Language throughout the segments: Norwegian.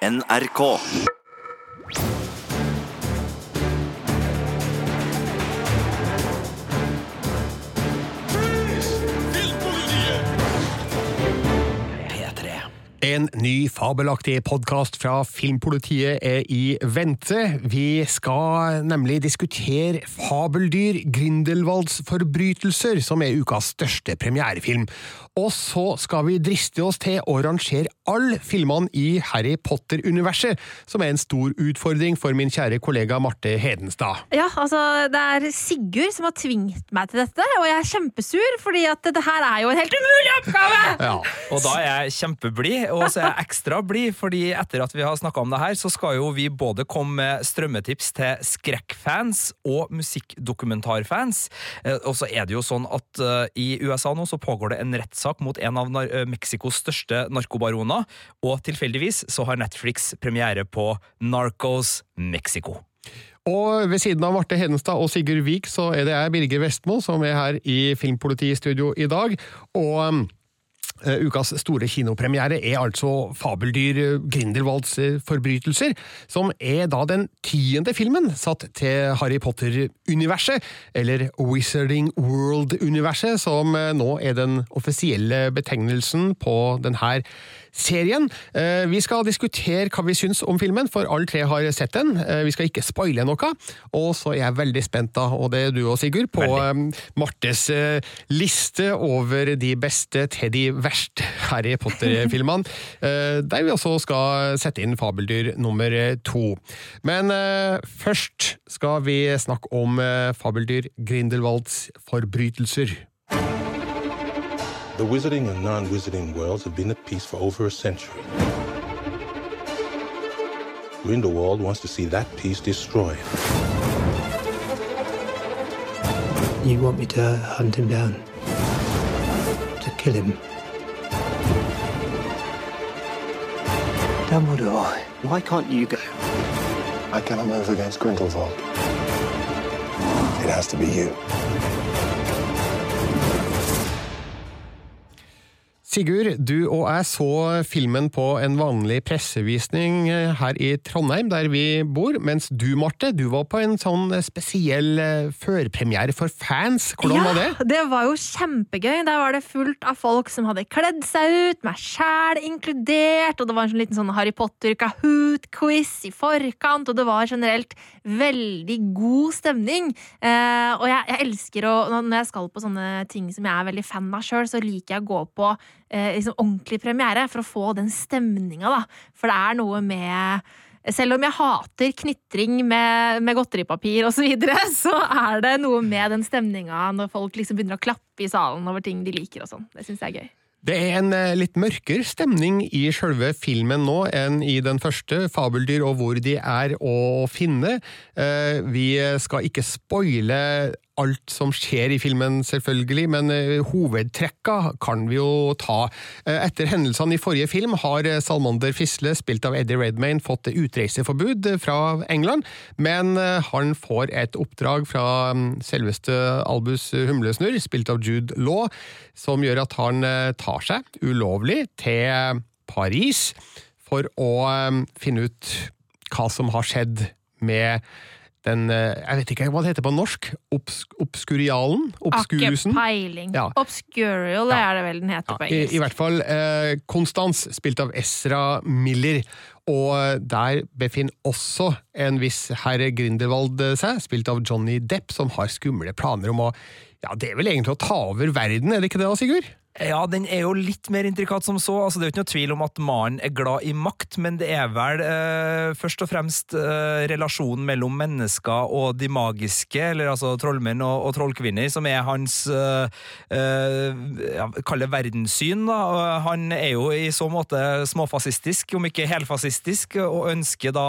NRK. En ny fabelaktig podkast fra Filmpolitiet er i vente. Vi skal nemlig diskutere Fabeldyr Grindelwalds forbrytelser, som er ukas største premierefilm. Og så skal vi driste oss til å rangere alle filmene i Harry Potter-universet, som er en stor utfordring for min kjære kollega Marte Hedenstad. Ja, altså, det er Sigurd som har tvingt meg til dette, og jeg er kjempesur, fordi at dette her er jo en helt umulig oppgave! Ja. Og da er jeg kjempeblid, og så er jeg ekstra blid, fordi etter at vi har snakka om det her, så skal jo vi både komme med strømmetips til skrekkfans og musikkdokumentarfans. Eh, Og så er det jo sånn at eh, i USA nå så pågår det en rettssak mot en av eh, Mexicos største narkobaroner, og tilfeldigvis så har Netflix premiere på Narcos Mexico. Og ved siden av Marte Hedenstad og Sigurd Vik, så er det jeg, Birger Vestmo, som er her i Filmpolitistudio i dag. Og um, eh, ukas store kinopremiere er altså Fabeldyr eh, Grindelwalds eh, forbrytelser, som er da den tiende filmen satt til Harry Potter-universet, eller Wizarding World-universet, som eh, nå er den offisielle betegnelsen på denne serien. Eh, Vi skal diskutere hva vi syns om filmen, for alle tre har sett den. Eh, Vi skal ikke spoile noe. Og så er jeg veldig spent, da, og det er du òg, Sigurd, på Veldig. eh, Martes eh, liste over de beste til de verste Harry Potter-filmene, eh, der vi også skal sette inn fabeldyr nummer to. Men eh, først skal vi snakke om eh, fabeldyr Grindelwalds forbrytelser. The wizarding and non wizarding worlds have been at peace for over a century. Grindelwald wants to see that peace destroyed. You want me to hunt him down? To kill him? Dumbledore, why can't you go? I cannot move against Grindelwald. It has to be you. Sigurd, du og jeg så filmen på en vanlig pressevisning eh, her i Trondheim, der vi bor, mens du, Marte, du var på en sånn spesiell eh, førpremiere for fans. Hvordan var det? Ja, det var jo kjempegøy. Der var det fullt av folk som hadde kledd seg ut, meg sjæl inkludert, og det var en sånn liten sånn Harry Potter-Kahoot-quiz i forkant, og det var generelt veldig god stemning. Eh, og jeg, jeg elsker å Når jeg skal på sånne ting som jeg er veldig fan av sjøl, så liker jeg å gå på eh, liksom ordentlig premiere for å få den stemninga, da. For det er noe med selv om jeg hater knitring med, med godteripapir osv., så, videre, så er det noe med den stemninga når folk liksom begynner å klappe i salen over ting de liker og sånn. Det syns jeg er gøy. Det er en eh, litt mørkere stemning i sjølve filmen nå enn i den første, Fabeldyr og hvor de er å finne. Eh, Vi skal ikke spoile alt som skjer i filmen, selvfølgelig, men eh, hovedtrekka kan vi jo ta. Eh, Etter hendelsene i forrige film har eh, Salmander Fisle, spilt av Eddie Redmayne, fått utreiseforbud fra England, men han får et oppdrag fra mm, selveste Albus Humlesnurr, spilt av Jude Law, som gjør at han tar seg ulovlig til Paris for å eh, finne ut hva som har skjedd med den eh, Jeg vet ikke hva det heter på norsk. Obs obskurialen? Obskurusen? Akke peiling. Ja. Obscurial, Ja. er det vel den heter på I, I hvert fall eh, Konstans, spilt av Ezra Miller. Og der befinner også en viss herr Grindelwald seg, spilt av Johnny Depp, som har skumle planer om å Ja, det er vel egentlig å ta over verden, er det ikke det da, Sigurd? Ja, den er jo litt mer intrikat som så. Altså, det er jo ikke noe tvil om at mannen er glad i makt, men det er vel eh, først og fremst eh, relasjonen mellom mennesker og de magiske, eller altså trollmenn og, og trollkvinner, som er hans eh, eh, ja, Kall det verdenssyn, da. Han er jo i så måte småfascistisk, om ikke helfascistisk, og ønsker da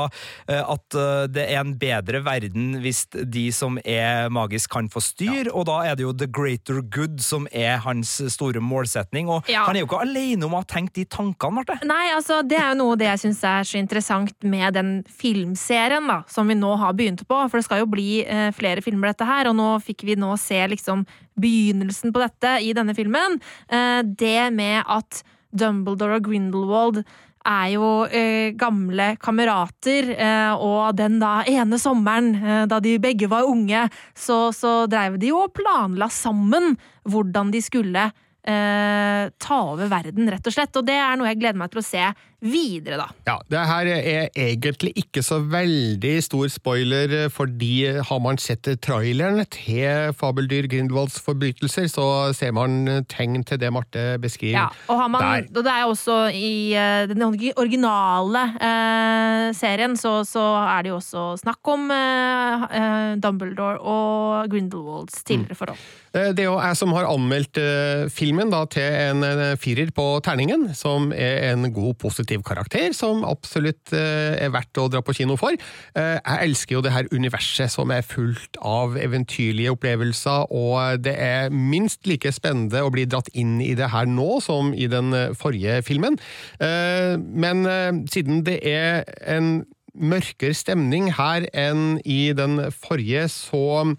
eh, at eh, det er en bedre verden hvis de som er magisk, kan få styr, og da er det jo the greater good som er hans store målsetning. Og Ja. han er jo ikke alene om å ha tenkt de tankene, Marte. Nei, altså, det er jo noe det jeg syns er så interessant med den filmserien da, som vi nå har begynt på. For det skal jo bli eh, flere filmer, dette her, og nå fikk vi nå se liksom begynnelsen på dette i denne filmen. Eh, det med at Dumbledore og Grindelwald er jo eh, gamle kamerater, eh, og den da ene sommeren, eh, da de begge var unge, så, så dreiv de jo og planla sammen hvordan de skulle ta over verden, rett og slett. Og det er noe jeg gleder meg til å se videre, da. Ja, det her er egentlig ikke så veldig stor spoiler, fordi har man sett traileren til Fabeldyr Grindelwalds forbrytelser, så ser man tegn til det Marte beskriver Ja, og, har man, der. og det er jo også i eh, den originale eh, serien, så, så er det jo også snakk om eh, eh, Dumbledore og Grindelwalds tidligere forhold. Eh, Det er jo jeg som har anmeldt eh, filmen da, til en eh, firer på terningen, som er en god, positiv karakter, som absolutt eh, er verdt å dra på kino for. Eh, Jeg elsker jo det her universet som er fullt av eventyrlige opplevelser, og det er minst like spennende å bli dratt inn i det her nå som i den eh, forrige filmen. Men siden det er en mørkere stemning her enn i den forrige, så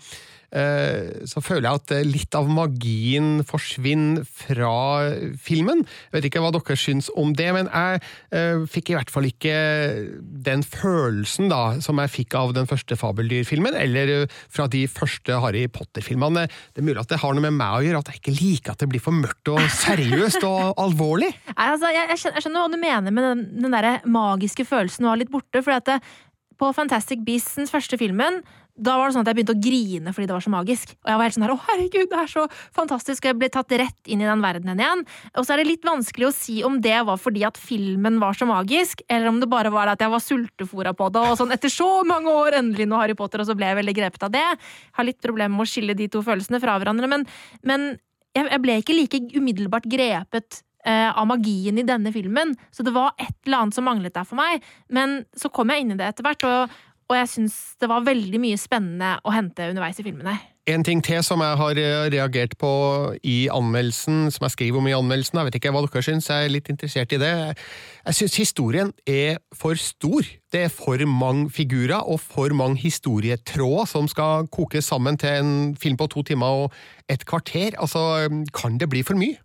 så føler jeg at litt av magien forsvinner fra filmen. Jeg vet ikke hva dere syns om det, men jeg eh, fikk i hvert fall ikke den følelsen da, som jeg fikk av den første Fabeldyrfilmen, eller eh, fra de første Harry Potter-filmene. Det er mulig at det har noe med meg å gjøre, at jeg ikke liker at det blir for mørkt og seriøst og alvorlig. Nei, altså, jeg, jeg, skjønner, hva du mener med den, den der magiske følelsen å ha litt borte. for at det, på Fantastic Beasts første filmen da var det sånn at jeg begynte å grine fordi det var så magisk. Og jeg var helt sånn her, å herregud, det er så fantastisk, og jeg ble tatt rett inn i den verdenen igjen. Og så er det litt vanskelig å si om det var fordi at filmen var så magisk, eller om det bare var at jeg var sultefora på det, og sånn etter så mange år, endelig noe Harry Potter, og så ble jeg veldig grepet av det. Har litt problemer med å skille de to følelsene fra hverandre, men, men jeg, jeg ble ikke like umiddelbart grepet eh, av magien i denne filmen, så det var et eller annet som manglet der for meg. Men så kom jeg inn i det etter hvert, og, og jeg syns det var veldig mye spennende å hente underveis i filmen her. En ting til som jeg har eh, reagert på i anmeldelsen, som jeg skriver om i anmeldelsen, jeg vet ikke hva dere syns, jeg er litt interessert i det. Jeg syns historien er for stor. Det er for mange figurer og for mange historietråder som skal kokes sammen til en film på to timer og et kvarter. Altså, kan det bli for mye?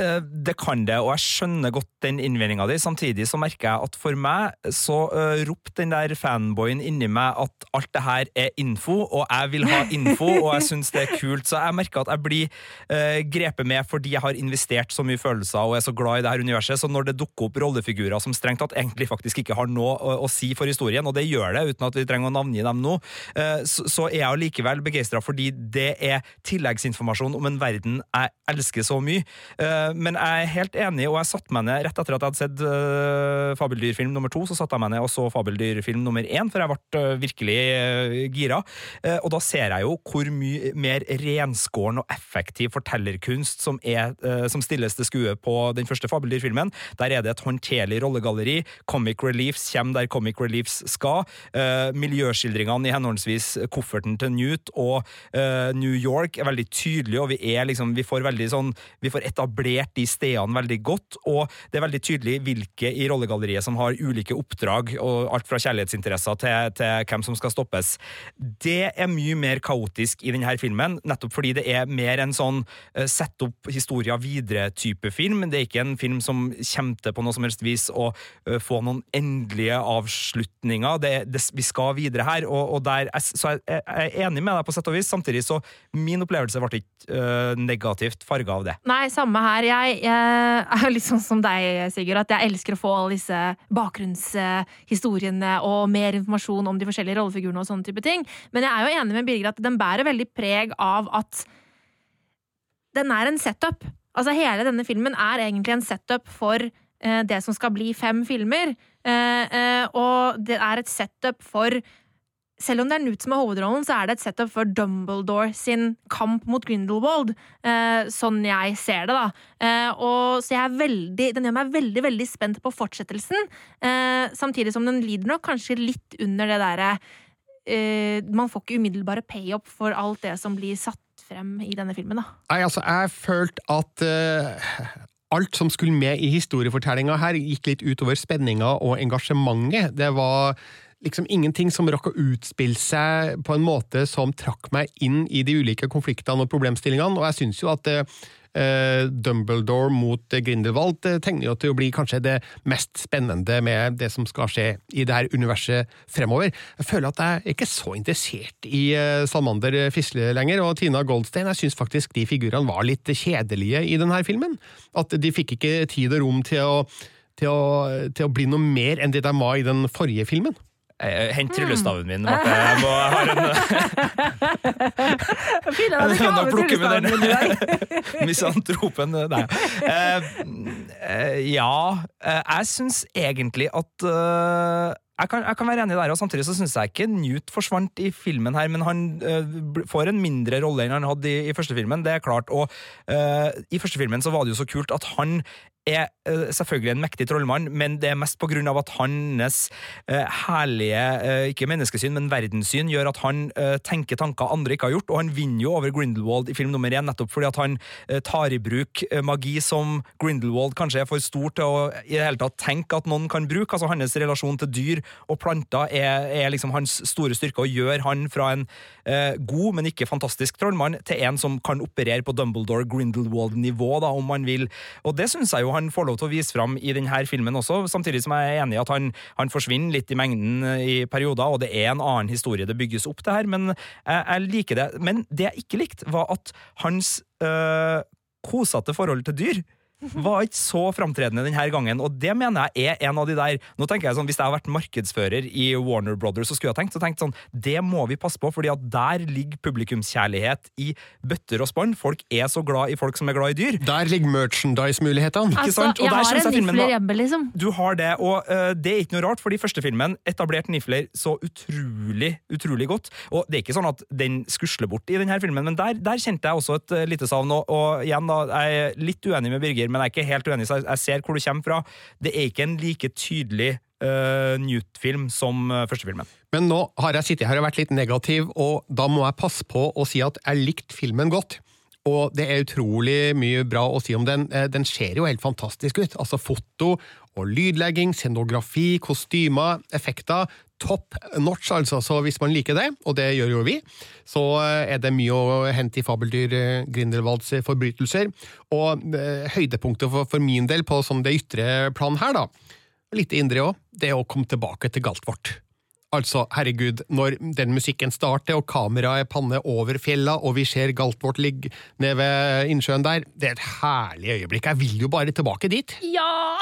Eh, Det kan det, og jeg skjønner godt den innvendinga di. Samtidig så merker jeg at for meg så uh, ropte den der fanboyen inni meg at alt det her er info, og jeg vil ha info, og jeg syns det er kult. Så jeg merker at jeg blir uh, grepet med fordi jeg har investert så mye følelser og er så glad i det her universet. Så når det dukker opp rollefigurer som strengt tatt egentlig faktisk ikke har noe å, å si for historien, og det gjør det uten at vi trenger å navngi dem nå, uh, så, så er jeg allikevel begeistra fordi det er tilleggsinformasjon om en verden jeg elsker så mye. Uh, men jeg er helt enig, og jeg satte meg ned rett etter at jeg hadde sett uh, Fabeldyrfilm nummer to, så satte jeg meg ned og så Fabeldyrfilm nummer én, for jeg ble uh, virkelig gira. Og da ser jeg jo hvor mye mer renskåren og effektiv fortellerkunst som, er, som stilles til skue på den første Fabeldyrfilmen. Der er det et håndterlig rollegalleri. Comic reliefs kommer der comic reliefs skal. Miljøskildringene i henholdsvis kofferten til Newt og New York er veldig tydelige, og vi, er liksom, vi får veldig sånn Vi får etablert de stedene veldig godt, og det er veldig tydelig hvilke i rollegalleriet som har ulike oppdrag, og alt fra kjærlighetsinteresser til, til hvem som skal stoppes. Det er mye mer kaotisk i denne filmen, nettopp fordi det er mer en sånn uh, sett opp historia videre-type film. Det er ikke en film som kommer til på noe som helst vis å uh, få noen endelige avslutninger. Det, det, vi skal videre her, og, og der, så jeg, jeg er enig med deg på sett og vis. Samtidig så min opplevelse ble ikke uh, negativt farga av det. Nei, samme her. Jeg, jeg er litt sånn som deg, Sigurd, at jeg elsker å få alle disse bakgrunnshistoriene og mer informasjon om de forskjellige rollefigurene og sånne type ting. Men jeg er jo enig med Birger at den bærer veldig preg av at den er en setup. Altså Hele denne filmen er egentlig en setup for eh, det som skal bli fem filmer. Eh, eh, og det er et setup for selv om det er Newt som er hovedrollen, så er det et setup for Dumbledore sin kamp mot Grindelwald. Eh, sånn jeg ser det, da. Eh, og, så jeg er veldig, den gjør meg veldig veldig spent på fortsettelsen. Eh, samtidig som den lider nok kanskje litt under det derre eh, Man får ikke umiddelbare payoff for alt det som blir satt frem i denne filmen, da. Nei, altså, jeg følte at uh alt som skulle med i historiefortellinga her, gikk litt utover spenninga og engasjementet. Det var liksom ingenting som rakk å utspille seg på en måte som trakk meg inn i de ulike konfliktene og problemstillingene, og jeg syns jo at eh, Dumbledore mot Grindelwald eh, tegner jo til å bli kanskje det mest spennende med det som skal skje i det her universet fremover. Jeg føler at jeg er ikke så interessert i eh, Salmander Fisle lenger, og Tina Goldstein, jeg syns faktisk de figurene var litt kjedelige i denne filmen. At de fikk ikke tid og rom til å, til å, til å bli noe mer enn det de var i den forrige filmen. Eh, Hent tryllestaven min, Marte. Jeg må ha en Fint, ikke har med tryllestaven din i dag. Misantropen Nei. Eh, eh, ja, eh, jeg syns egentlig at eh, jeg kan, jeg kan være enig der, og samtidig så syns jeg ikke Newt forsvant i filmen her, men han øh, får en mindre rolle enn han hadde i, i første filmen, det er klart. Og øh, i første filmen så var det jo så kult at han er eh, selvfølgelig en mektig trollmann, men det er mest på grunn av at hans uh, herlige, uh, ikke menneskesyn, men verdenssyn, gjør at han uh, tenker tanker andre ikke har gjort, og han vinner jo over Grindelwald i film nummer én, nettopp fordi at han tar i bruk magi som Grindelwald kanskje er for stor til å i det hele tatt tenke at noen kan bruke. Altså hans relasjon til dyr og planter er, er liksom hans store styrke, og gjør han fra en god, men ikke fantastisk trollmann til en som kan operere på Dumbledore-Grindelwald-nivå, da, om man vil. Og det syns jeg jo han får lov til å vise fram i denne filmen også, samtidig som jeg er enig i at han, han forsvinner litt i mengden eh, i perioder, og det er en annen historie det bygges opp til her, men jeg, jeg liker det. Men det jeg ikke likte, var at hans øh, kosete forhold til dyr var ikke så framtredende denne gangen, og det mener jeg er en av de der Nå tenker jeg sånn, Hvis jeg hadde vært markedsfører i Warner Brothers, så skulle jeg tenkt, så tenkt sånn Det må vi passe på, fordi at der ligger publikumskjærlighet i bøtter og spann. Folk er så glad i folk som er glad i dyr. Der ligger merchandise-mulighetene. Altså. Og jeg har en nifler hjemme, liksom. Du har det, og uh, det er ikke noe rart, fordi første filmen etablerte Nifler så utrolig, utrolig godt. Og det er ikke sånn at den skusler bort i denne filmen, men der, der kjente jeg også et uh, lite savn. Og, og igjen, da, jeg er litt uenig med Birger, men jeg er ikke helt uenig, så jeg, jeg ser hvor du kommer fra. Det er ikke en like tydelig uh, Newt-film som uh, første filmen. Men nå har jeg sittet her og vært litt negativ, og da må jeg passe på å si at jeg likte filmen godt. Og det er utrolig mye bra å si om den. Eh, Den ser jo helt fantastisk ut. Altså foto og lydlegging, scenografi, kostymer, effekter. Top notch, altså. Så hvis man liker det, og det gjør jo vi, så eh, er det mye å hente i fabeldyr eh, Grindelwalds eh, forbrytelser. Og høydepunktet for, for min del på sånn det ytre plan her, da, litt indre òg, det er å komme tilbake til Galtvort. Altså, herregud, når den musikken starter, og kameraet er panne over fjella, og vi ser Galtvort ligge nede ved innsjøen der, det er et herlig øyeblikk. Jeg vil jo bare tilbake dit. Ja!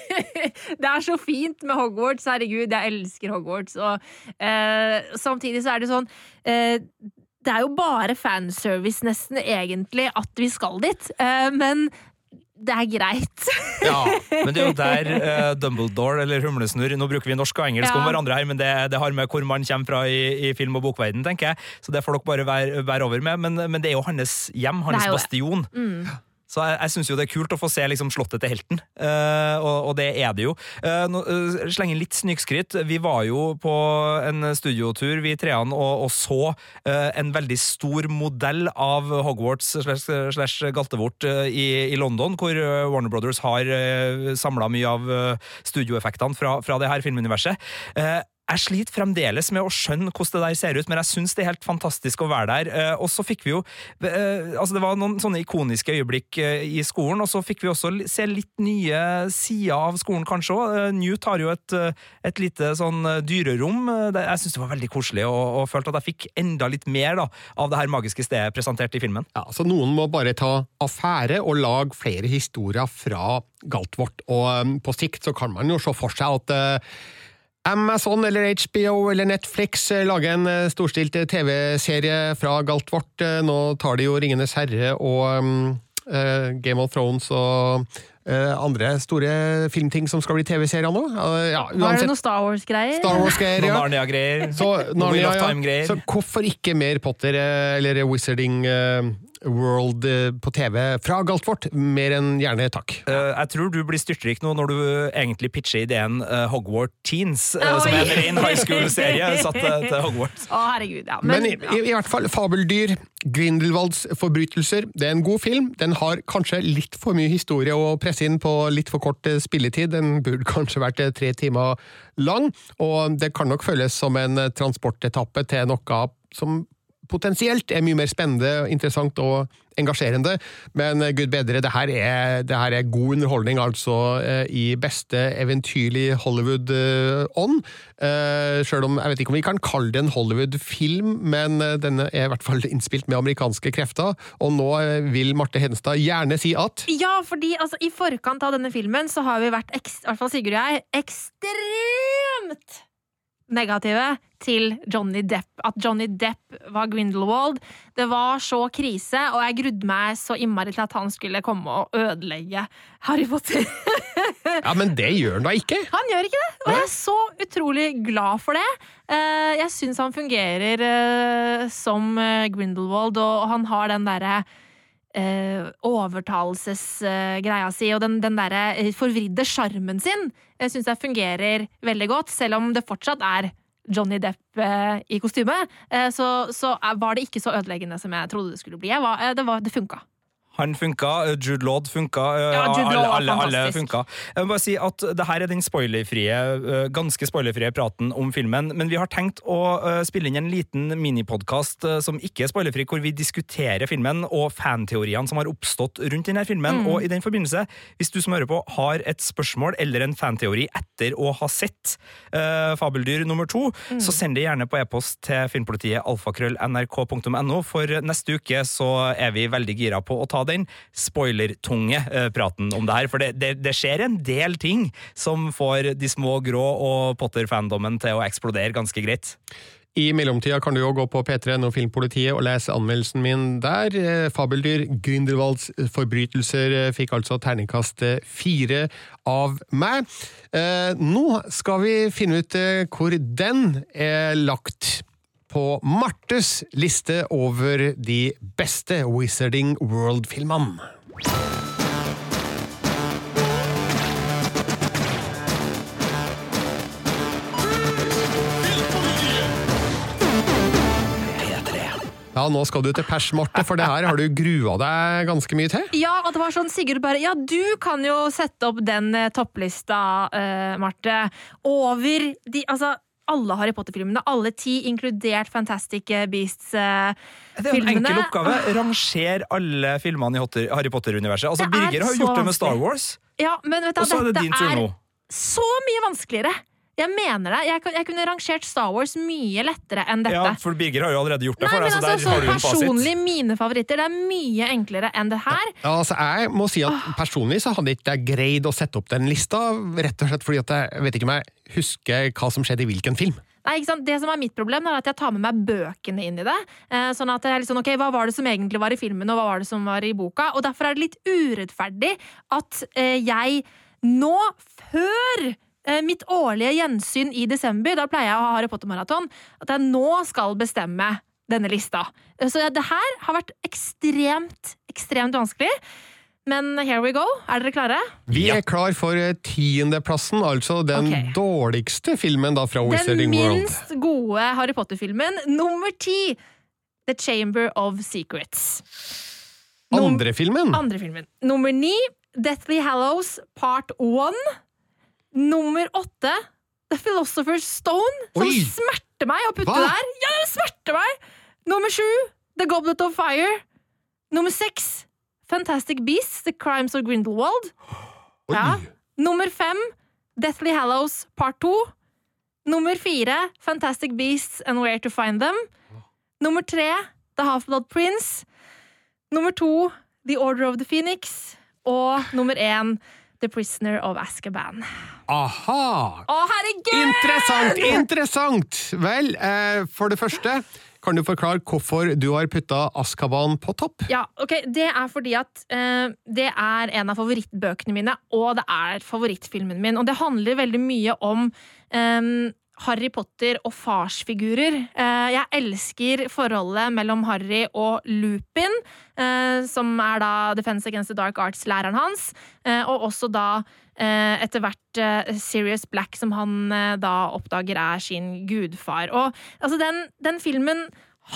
det er så fint med Hogwarts. Herregud, jeg elsker Hogwarts. Og eh, samtidig så er det sånn eh, Det er jo bare fanservice, nesten, egentlig, at vi skal dit. Eh, men det er greit. Ja, Men det er jo der uh, Dumbledore, eller Humlesnurr Nå bruker vi norsk og engelsk Ja. om hverandre her, men det, det har med hvor man kommer fra i, i film- og bokverden, tenker jeg. Så det får dere bare være, være over med. Men, men det er jo hans hjem, hans bastion. Mm. Så jeg, jeg syns jo det er kult å få se liksom, slottet til helten, uh, og, og det er det jo. Uh, no, uh, Slenge litt snikskryt. Vi var jo på en studiotur, vi treene, og, og så eh, en veldig stor modell av Hogwarts slash, slash Galtevort eh, i, i London, hvor eh, Warner Brothers har uh, samla mye av eh, studioeffektene fra, fra det her filmuniverset. Eh, jeg sliter fremdeles med å skjønne hvordan det der ser ut, men jeg syns det er helt fantastisk å være der. Eh, og så fikk vi jo eh, Altså, det var noen sånne ikoniske øyeblikk eh, i skolen, og så fikk vi også se litt nye sider av skolen, kanskje òg. Newt har jo et, et lite sånn dyrerom. Jeg syns det var veldig koselig, og, og følte at jeg fikk enda litt mer da, av det her magiske stedet presentert i filmen. Ja, så Noen må bare ta affære og lage flere historier fra Galtvort. Og um, på sikt så kan man jo se for seg at uh, Amazon eller HBO eller Netflix eh, lager en eh, storstilt eh, TV-serie fra galt vårt. Nå tar de jo Ringenes herre og um, uh, Game of Thrones og andre store filmting som skal bli TV-serier nå. Eh, ja, Var det uansett noe Star Wars-greier? Star Wars-greier. Ja. Narnia-greier. Så, Narnia, ja. Så hvorfor ikke mer Potter eh, eller Wizarding eh, World eh, på TV fra Galtvort? Mer enn gjerne takk. Eh, jeg tror du blir styrtrik nå når du egentlig pitcher ideen uh, Hogwarts Teens, eh, som er en ren high school-serie satt til, til Hogwarts. Å, herregud, ja. Men, Men, i, i, i hvert fall, Fabeldyr, Grindelwalds forbrytelser, det er en god film. Den har kanskje litt for mye historie å presse presse inn på litt for kort eh, spilletid. Den burde kanskje vært eh, tre timer lang, og det kan nok føles som en eh, transportetappe til noe som potensielt er mye mer spennende, interessant og engasjerende. Men eh, gud bedre, det her er, det her er god underholdning, altså eh, i beste eventyrlig Hollywood-ånd. Eh, Sjøl om jeg vet ikke om vi kan kalle det en Hollywood-film, men denne den er i hvert fall innspilt med amerikanske krefter. Og nå vil Marte Hedenstad gjerne si at Ja, fordi altså, i forkant av denne filmen så har vi vært, i hvert fall Sigurd og jeg, ekstremt negative til Johnny Depp. At Johnny Depp var Grindelwald. Det var så krise, og jeg grudde meg så innmari til at han skulle komme og ødelegge Harry Potter. Ja, men det gjør han da ikke! Han gjør ikke det, og jeg er så utrolig glad for det. Eh, Jeg syns han fungerer eh, som eh, Grindelwald, og han har den derre overtalelsesgreia si og den, den derre forvridde sjarmen sin. Jeg syns det fungerer veldig godt, selv om det fortsatt er Johnny Depp eh, i kostyme. Eh, så, så var det ikke så ødeleggende som jeg trodde det skulle bli. Jeg var, eh, det, var, det funka. Han funka, Jude Law funka, eh, Ja, Jude Law alle, alle, alle funka. Jeg må bare si at det her er den spoilerfrie, eh, ganske spoilerfrie praten om filmen, men vi har tenkt å eh, spille inn en liten minipodkast eh, som ikke er spoilerfri, hvor vi diskuterer filmen og fanteoriene som har oppstått rundt denne filmen. Mm. Og i den forbindelse, hvis du som hører på har et spørsmål eller en fanteori etter å ha sett uh, Fabeldyr nummer to, Mm. så send det gjerne på e-post til filmpolitiet alfakrøll.nrk.no, for neste uke så er vi veldig gira på å ta den spoilertunge eh, praten om det her. For det, det, det skjer en del ting som får de små grå og Potter-fandommen til å eksplodere ganske greit. I mellomtida kan du jo gå på P3 og Filmpolitiet og lese anmeldelsen min der. Eh, Fabeldyr Grindelwalds forbrytelser eh, fikk altså terningkast fire av meg. Nå skal vi finne ut hvor den er lagt på Martes liste over de beste Wizarding World-filmene. Ja, nå skal du til pers, Marte, for det her har du grua deg ganske mye til. Ja, og det var sånn Sigurd bare Ja, du kan jo sette opp den eh, topplista, uh, Marte, over de Altså alle Harry Potter-filmene, alle ti, inkludert Fantastic Beasts-filmene. Det er en enkel oppgave. Ranger alle filmene i Harry Potter-universet. Altså, er Birger har jo gjort det med Star. Wars, Ja, men vet du, og så er det din tur nå. så mye vanskeligere. Jeg mener det. Jeg, jeg kunne rangert Star Wars mye lettere enn dette. Ja, for Birger har jo allerede gjort det Nei, for men deg, så altså, der så har du en personlig mine favoritter. Det er mye enklere enn det her. Ja, altså, jeg må si at Personlig så hadde jeg ikke greid å sette opp den lista, rett og slett fordi at jeg vet ikke om jeg husker hva som skjedde i hvilken film. Nei, ikke sant? Det som er mitt problem, er at jeg tar med meg bøkene inn i det. Eh, sånn at jeg er litt sånn, ok, Hva var det som egentlig var i filmen, og hva var det som var i boka? Og Derfor er det litt urettferdig at eh, jeg nå, før mitt årlige gjensyn i desember, da pleier jeg å ha Harry Potter-maraton, at jeg nå skal bestemme denne lista. Eh, Så det her har vært ekstremt, ekstremt vanskelig. Men here we go. Er dere klare? Vi er klar for eh, tiendeplassen, altså den okay. dårligste filmen da fra Wizarding World. Den minst gode Harry Potter-filmen. Nummer ti! The Chamber of Secrets. Num- Andre filmen? Andre filmen. Nummer ni, Deathly Hallows Part One. Nummer åtte, The Philosopher's Stone, som Oi! smerter meg å putte Hva? der. Ja, det smerter meg! Nummer sju, The Goblet of Fire. Nummer seks, Fantastic Beasts, The Crimes of Grindelwald. Ja. Nummer fem, Deathly Hallows Part 2. Nummer fire, Fantastic Beasts and Where to Find Them. Nummer tre, The Half-Blood Prince. Nummer to, The Order of the Phoenix. Og nummer én, The Prisoner of Azkaban. Aha! Å, herregud! Interessant, interessant! Vel, eh, for det første, kan du forklare hvorfor du har putta Askaban på topp? Ja, ok, Det er fordi at eh, det er en av favorittbøkene mine, og det er favorittfilmen min. Og det handler veldig mye om eh, Harry Potter og farsfigurer. Eh, jeg elsker forholdet mellom Harry og Lupin, eh, som er da Defense Against the Dark Arts-læreren hans, eh, og også da etter hvert Sirius Black, som han da oppdager er sin gudfar. Og altså, den, den filmen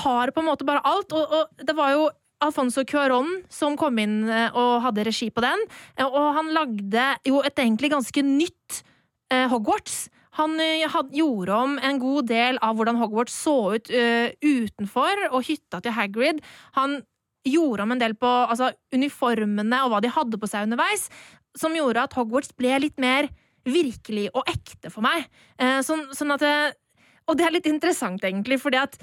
har på en måte bare alt, og, og det var jo Alfonso Cuaron som kom inn og hadde regi på den. Og han lagde jo et egentlig ganske nytt Hogwarts. Han eh, had, gjorde om en god del av hvordan Hogwarts så ut uh, utenfor, og hytta til Hagrid. Han gjorde om en del på altså, uniformene og hva de hadde på seg underveis, som gjorde at Hogwarts ble litt mer virkelig og ekte for meg. Uh, sånn, sånn at Og det er litt interessant, egentlig, fordi at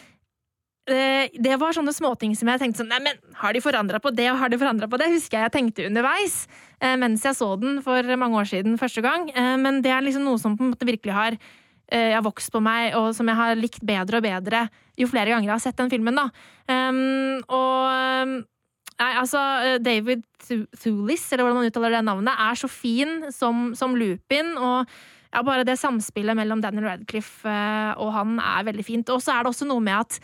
det var sånne småting som jeg tenkte sånn Nei, men har de forandra på det, og har de forandra på det? Husker jeg jeg tenkte underveis eh, mens jeg så den for mange år siden første gang. Eh, men det er liksom noe som på en måte virkelig har jeg har vokst på meg, og som jeg har likt bedre og bedre jo flere ganger jeg har sett den filmen. da. Um, og Nei, altså, eh, David Thulis, eller hvordan man uttaler det navnet, er så fin som, som Lupin. Og ja, bare det samspillet mellom Daniel Radcliffe eh, og han er veldig fint. Og så er det også noe med at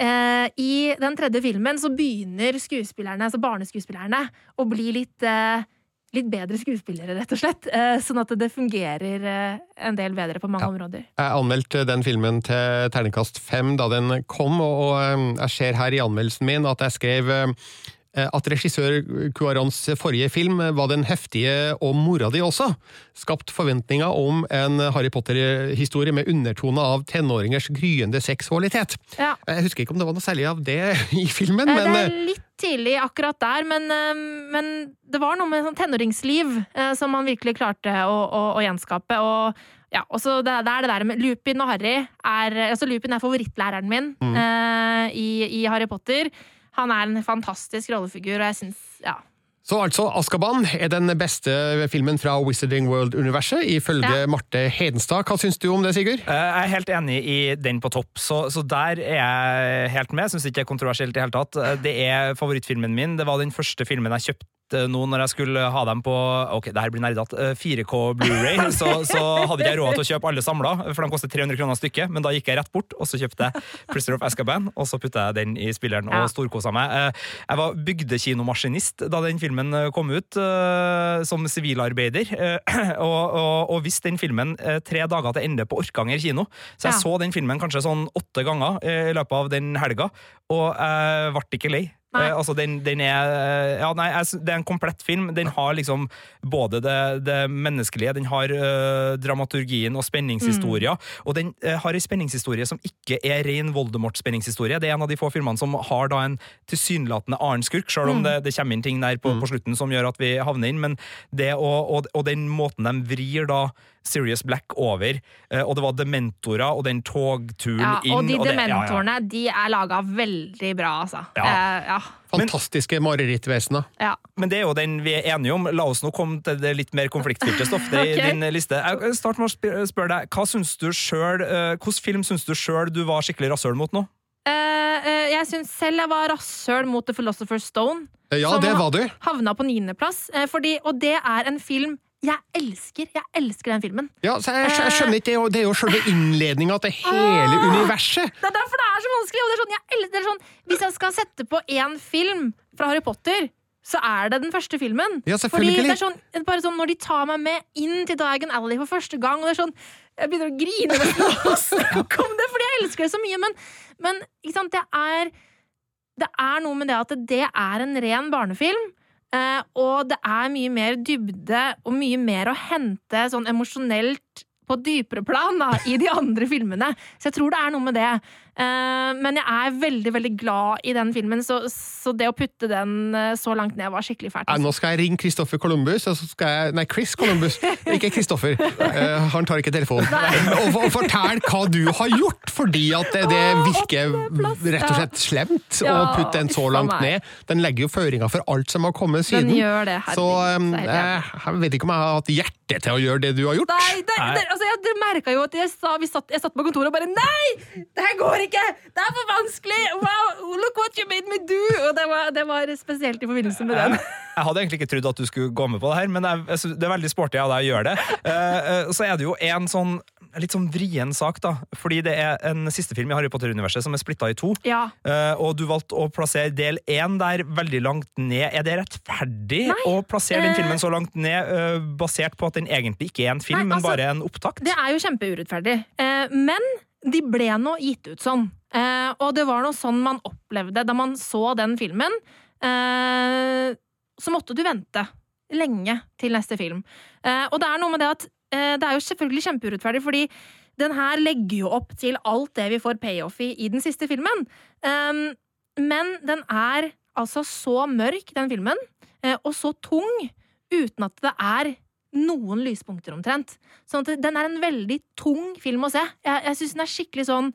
eh, i den tredje filmen så begynner skuespillerne, altså barneskuespillerne å bli litt eh, Litt bedre skuespillere, rett og slett. Eh, sånn at det fungerer eh, en del bedre på mange Ja. områder. Jeg anmeldte den filmen til terningkast fem da den kom, og og, um, jeg ser her i anmeldelsen min at jeg skrev um, at regissør Cuarons forrige film var den heftige og mora di også. Skapt forventninger om en Harry Potter-historie med undertone av tenåringers gryende seksualitet. Ja. Jeg husker ikke om det var noe særlig av det i filmen, Eh, men det er litt tidlig akkurat der, men, eh, men det var noe med sånn tenåringsliv eh, som man virkelig klarte å, å, å gjenskape. Og ja, også det, det er det der med Lupin og Harry er, altså Lupin er favorittlæreren min eh, i, i Harry Potter. Han er en fantastisk rollefigur, og jeg syns ja. Så altså, Askaban er den beste filmen fra Wizarding World-universet, ifølge Ja. Marte Hedenstad. Hva syns du om det, Sigurd? Eh, Jeg er helt enig i den på topp, så, så der er jeg helt med. Jeg syns ikke det er kontroversielt i det hele tatt. Eh, Det er favorittfilmen min. Det var den første filmen jeg kjøpte nå når jeg skulle ha dem på ok, det her blir nerdete, eh, 4K Blu-ray, så, så hadde ikke jeg råd til å kjøpe alle samla, for de koster 300 kroner stykket. Men da gikk jeg rett bort, og så kjøpte jeg Prisoner of Azkaban, og så putta jeg den i spilleren og storkosa meg. Eh, Jeg var bygdekinomaskinist da den filmen eh, kom ut, eh, som sivilarbeider, eh, og, og, og visste den filmen eh, tre dager til ende på Orkanger kino. Så jeg så den filmen kanskje sånn åtte ganger eh, i løpet av den helga, og jeg ble ikke lei. Eh, altså, den, den er eh, Ja, nei, det er en komplett film. Den har liksom både det, det menneskelige, den har uh, dramaturgien og spenningshistorier, og den uh, har en spenningshistorie som ikke er ren Voldemort-spenningshistorie. Det er en av de få filmene som har da en tilsynelatende annen skurk, selv om det, det kommer inn ting der på, på slutten som gjør at vi havner inn, men det og, og, og den måten de vrir da Sirius Black over, og det var dementorer og den togturen ja inn og de det- ja, ja. dementorene, de er laga veldig bra, altså. Ja. Eh, ja. Fantastiske marerittvesener. ja. Men det er jo den vi er enige om. La oss nå komme til det litt mer konfliktfylte stoff. Det er i din liste. Jeg starter med å spørre deg, hva syns du selv, eh, Hvilken film syns du sjøl du var skikkelig rasshøl mot nå? Uh, uh, jeg syns selv jeg var rasshøl mot The Philosopher's Stone. Ja, Som det var du. Havna på niendeplass. Uh, fordi- og det er en film jeg elsker. Jeg elsker den filmen. Ja, så jeg, jeg skjønner ikke, det er jo- selve innledninga til hele Ah! universet. Det er derfor det er så vanskelig. Og det er sånn, jeg elsker, det er sånn, hvis jeg skal sette på én film fra Harry Potter, så er det den første filmen. Ja, Fordi det er sånn, bare sånn, Når de tar meg med inn til Diagon Alley for første gang, og det er sånn Jeg begynner å grine om det, fordi jeg elsker det så mye. Men, men sant, det er Det er noe med det at det er en ren barnefilm. Eh, og det er mye mer dybde og mye mer å hente sånn emosjonelt på dypere plan da, i de andre filmene. Så jeg tror det er noe med det. Eh, men jeg er veldig veldig glad i den filmen, så, så det å putte den eh, så langt ned var skikkelig fælt. Ja, Altså. nå skal jeg ringe Christoffer Columbus, og så skal jeg Nei, Chris Columbus, ikke Christoffer. uh, han tar ikke telefonen. Og, og fortell hva du har gjort, fordi at det, det virker rett og slett slemt å putte den så langt ned. Den legger jo føringer for alt som har kommet Den siden. gjør det, herregud. Så um, jeg, jeg vet ikke om jeg har hatt hjerte til å gjøre det du har gjort. Nei, det, det, altså jeg, merka jo at jeg, sa, vi satt, jeg satt på kontoret og bare Nei! Det her går ikke! Det er for vanskelig! Wow, look what you made me do! Og det var, det var spesielt i forbindelse med den. Jeg hadde egentlig ikke trodd at du skulle gå med på det her, men jeg, det er veldig sporty av deg å gjøre det. Eh, eh, så er det jo en sånn litt sånn vrien sak, da. Fordi det er en siste film i Harry Potter-universet som er splitta i to. Ja. Eh, og du valgte å plassere del én der veldig langt ned. Er det rettferdig Nei, å plassere den filmen så langt ned, basert på at den egentlig ikke er en film, Nei, men altså, bare en opptakt? Det er jo kjempeurettferdig. Men de ble nå gitt ut sånn. Eh, og det var noe sånn man opplevde da man så den filmen. eh, så måtte du vente lenge til neste film. Eh, og det er noe med det at eh, det er jo selvfølgelig kjempeurettferdig, fordi den her legger jo opp til alt det vi får payoff i i den siste filmen. Um, men den er altså så mørk, den filmen, eh, og så tung, uten at det er noen lyspunkter omtrent. Sånn at den er en veldig tung film å se. Jeg, jeg syns den er skikkelig sånn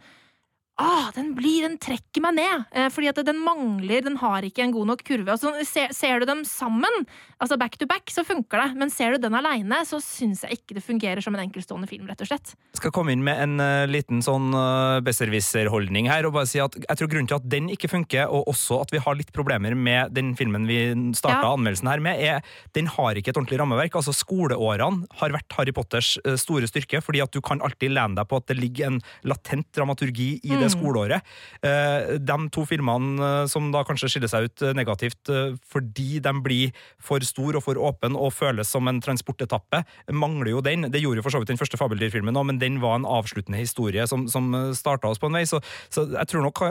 Ah, den blir, den trekker meg ned, eh, fordi at den mangler, den har ikke en god nok kurve. Og så ser, ser du dem sammen, altså back to back, så funker det, men ser du den aleine, så syns jeg ikke det fungerer som en enkeltstående film, rett og slett. skal komme inn med en uh, liten sånn uh, besserwisser-holdning her, og bare si at jeg tror grunnen til at den ikke funker, og også at vi har litt problemer med den filmen vi starta Ja. anmeldelsen her med, er den har ikke et ordentlig rammeverk. Altså Skoleårene har vært Harry Potters uh, store styrke, fordi at du kan alltid lene deg på at det ligger en latent dramaturgi i det skoleåret. Eh, de to filmene eh, som da kanskje skiller seg ut eh, negativt fordi de blir for stor og for åpen og føles som en transportetappe, mangler jo den. Det gjorde jo for så vidt den første Fabeldyrfilmen òg, men den var en avsluttende historie som, som starta oss på en vei. Så, så jeg tror nok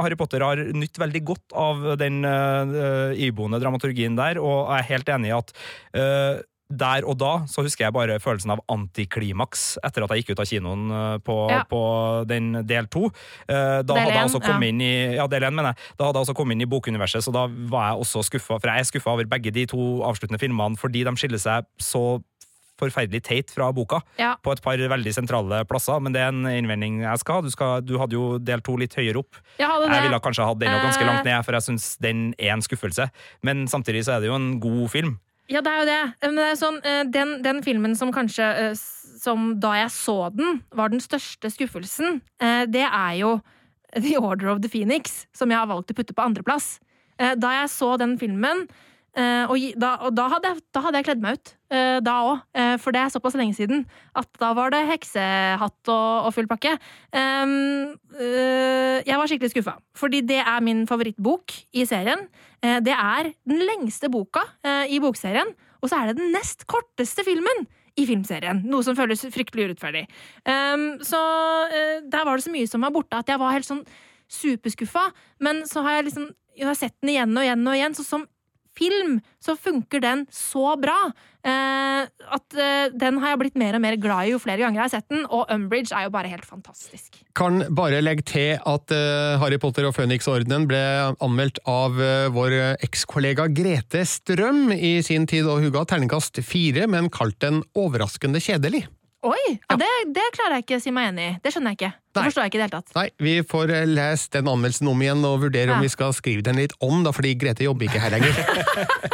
Harry Potter har nytt veldig godt av den uh, iboende dramaturgien der, og jeg er helt enig i at eh, der og da så husker jeg bare følelsen av antiklimaks etter at jeg gikk ut av kinoen eh, på, Ja. på den del to. Eh, Da Del hadde jeg også kommet ja. inn i ja, del én, mener jeg. Da hadde jeg også kommet inn i bokuniverset, så da var jeg også skuffa. For jeg er skuffa over begge de to avsluttende filmene fordi de skiller seg så forferdelig teit fra boka Ja. på et par veldig sentrale plasser, men det er en innvending jeg skal ha. Du, skal, du hadde jo del to litt høyere opp. Jeg Jeg ville kanskje hatt den ganske Eh. langt ned, for jeg syns den er en skuffelse. Men samtidig så er det jo en god film. Ja, det er jo det. Men det er sånn, eh, den, den filmen som kanskje eh, Som da jeg så den, var den største skuffelsen, eh, det er jo The Order of the Phoenix, som jeg har valgt å putte på andreplass. Eh, Da jeg så den filmen, eh, og da, og da, hadde jeg, da hadde jeg kledd meg ut. Uh, Da òg, for det er såpass lenge siden at da var det heksehatt og, og full pakke. Um, eh, jeg var skikkelig skuffa, fordi det er min favorittbok i serien. Eh, Det er den lengste boka eh, i bokserien, og så er det den nest korteste filmen i filmserien. Noe som føles fryktelig urettferdig. Um, så eh, der var det så mye som var borte at jeg var helt sånn superskuffa. Men så har jeg liksom jeg har sett den igjen og igjen og igjen, så som film så funker den så bra eh, at eh, den har jeg blitt mer og mer glad i jo flere ganger jeg har sett den, og Umbridge er jo bare helt fantastisk. Kan bare legge til at eh, Harry Potter og Føniksordenen ble anmeldt av vår ekskollega Grete Strøm i sin tid, og hun ga terningkast fire, men kalte den overraskende kjedelig. Oi! Ja, det, det klarer jeg ikke å si meg enig i. Det skjønner jeg ikke. Det Nei. forstår jeg ikke i det hele tatt. Nei, vi får eh, lest den anmeldelsen om igjen og vurdere om vi skal skrive den litt om, da, fordi Grete jobber ikke her lenger.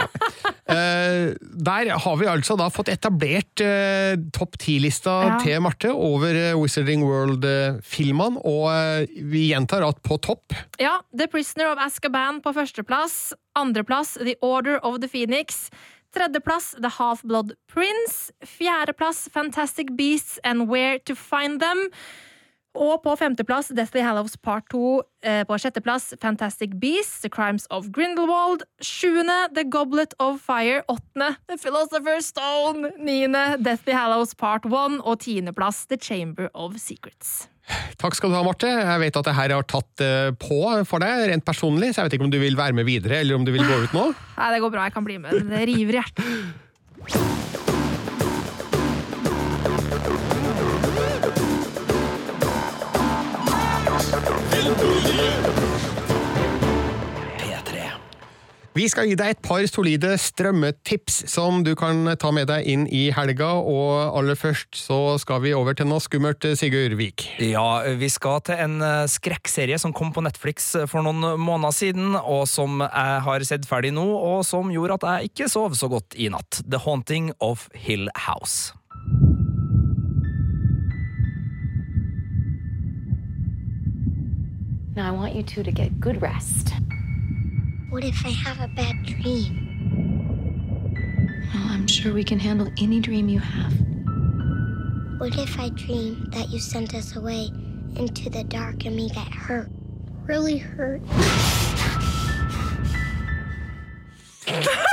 uh, der har vi altså da fått etablert uh, topp ti-lista Ja. til Marte over uh, Wizarding World-filmene, og vi gjentar at på topp Ja, The Prisoner of Azkaban på førsteplass. Andreplass The Order of the Phoenix. Tredjeplass The Half-Blood Prince. Fjerdeplass Fantastic Beasts and Where to Find Them. Og på femteplass Deathly Hallows Part 2. Eh, på sjetteplass Fantastic Beasts, The Crimes of Grindelwald. Sjuende The Goblet of Fire. Åttende The Philosopher's Stone. Niende Deathly Hallows Part 1. Og tiendeplass The Chamber of Secrets. Takk skal du ha, Marte. Jeg vet at det her har tatt eh, på for deg, rent personlig, så jeg vet ikke om du vil være med videre, eller om du vil gå ut nå. Nei, det går bra, jeg kan bli med. Det river i hjertet. Vi skal gi deg et par solide strømmetips som du kan ta med deg inn i helga, og aller først så skal vi over til noe skummelt, Sigurd Vik. Ja, vi skal til en eh, skrekkserie som kom på Netflix for noen måneder siden, og som jeg har sett ferdig nå, og som gjorde at jeg ikke sov så godt i natt. The Haunting of Hill House. Now, I want you two to get good rest. What if I have a bad dream? Well, I'm sure we can handle any dream you have. What if I dream that you sent us away into the dark and we get hurt? Really hurt?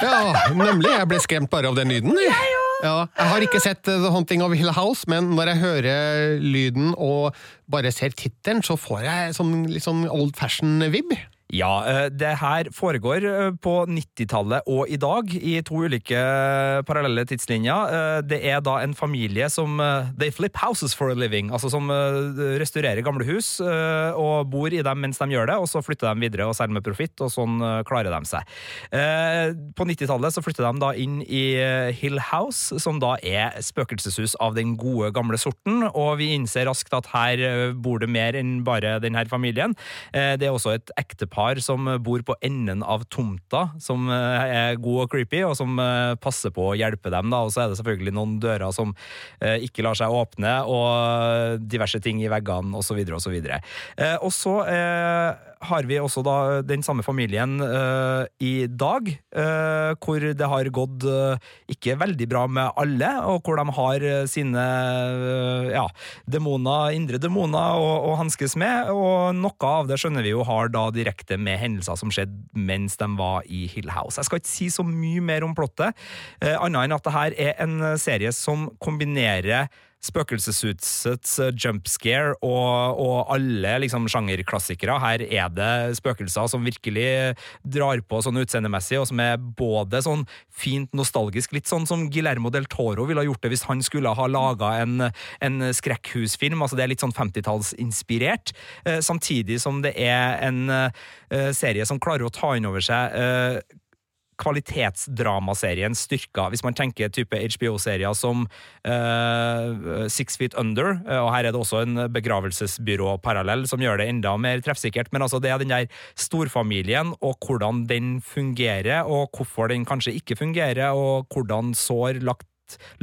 Ja, nemlig. Jeg ble skremt bare av den lyden. Jeg ja, jeg har ikke sett eh, The Haunting of Hill House, men når jeg hører lyden og bare ser tittelen, så får jeg sånn, litt sånn old fashion-vib. Ja, eh, det her foregår eh, på 90-tallet og i dag, i to ulike eh, parallelle tidslinjer. Det er da en familie som They flip houses for a living, altså som restaurerer gamle hus og bor i dem mens de gjør det, og så flytter de videre og selger med profitt, og sånn klarer de seg. På 90-tallet så flytter de da inn i Hill House, som da er spøkelseshus av den gode, gamle sorten, og vi innser raskt at her bor det mer enn bare denne familien. Det er også et ektepar som bor på enden av tomta, som eh, er god og creepy, og som eh, passer på å hjelpe dem. da, Og så er det selvfølgelig noen dører som eh, ikke lar seg åpne, og diverse ting i veggene, osv., osv. Og så har vi også da den samme familien uh, i dag, uh, hvor det har gått uh, ikke veldig bra med alle, og hvor de har eh, sine eh, ja, demoner, indre demoner å, å hanskes med, og noe av det skjønner vi jo har da direkte med hendelser som skjedde mens de var i Hill House. Jeg skal ikke si så mye mer om plottet, eh, annet enn at det her er en serie som kombinerer spøkelseshusets jumpscare og, og alle liksom sjangerklassikere. Her er det spøkelser som virkelig drar på sånn utseendemessig, og som er både sånn fint nostalgisk, litt sånn som Guillermo del Toro ville ha gjort det hvis han skulle ha laga en, en skrekkhusfilm. altså Det er litt sånn 50-tallsinspirert, eh, samtidig som det er en eh, serie som klarer å ta inn over seg eh, kvalitetsdramaserien styrka. Hvis man tenker type HBO-serier som uh, Six Feet Under, eh, og her er det også en begravelsesbyrå-parallell som gjør det enda mer treffsikkert, men altså det er den der storfamilien og hvordan den fungerer, og hvorfor den kanskje ikke fungerer, og hvordan sår lagt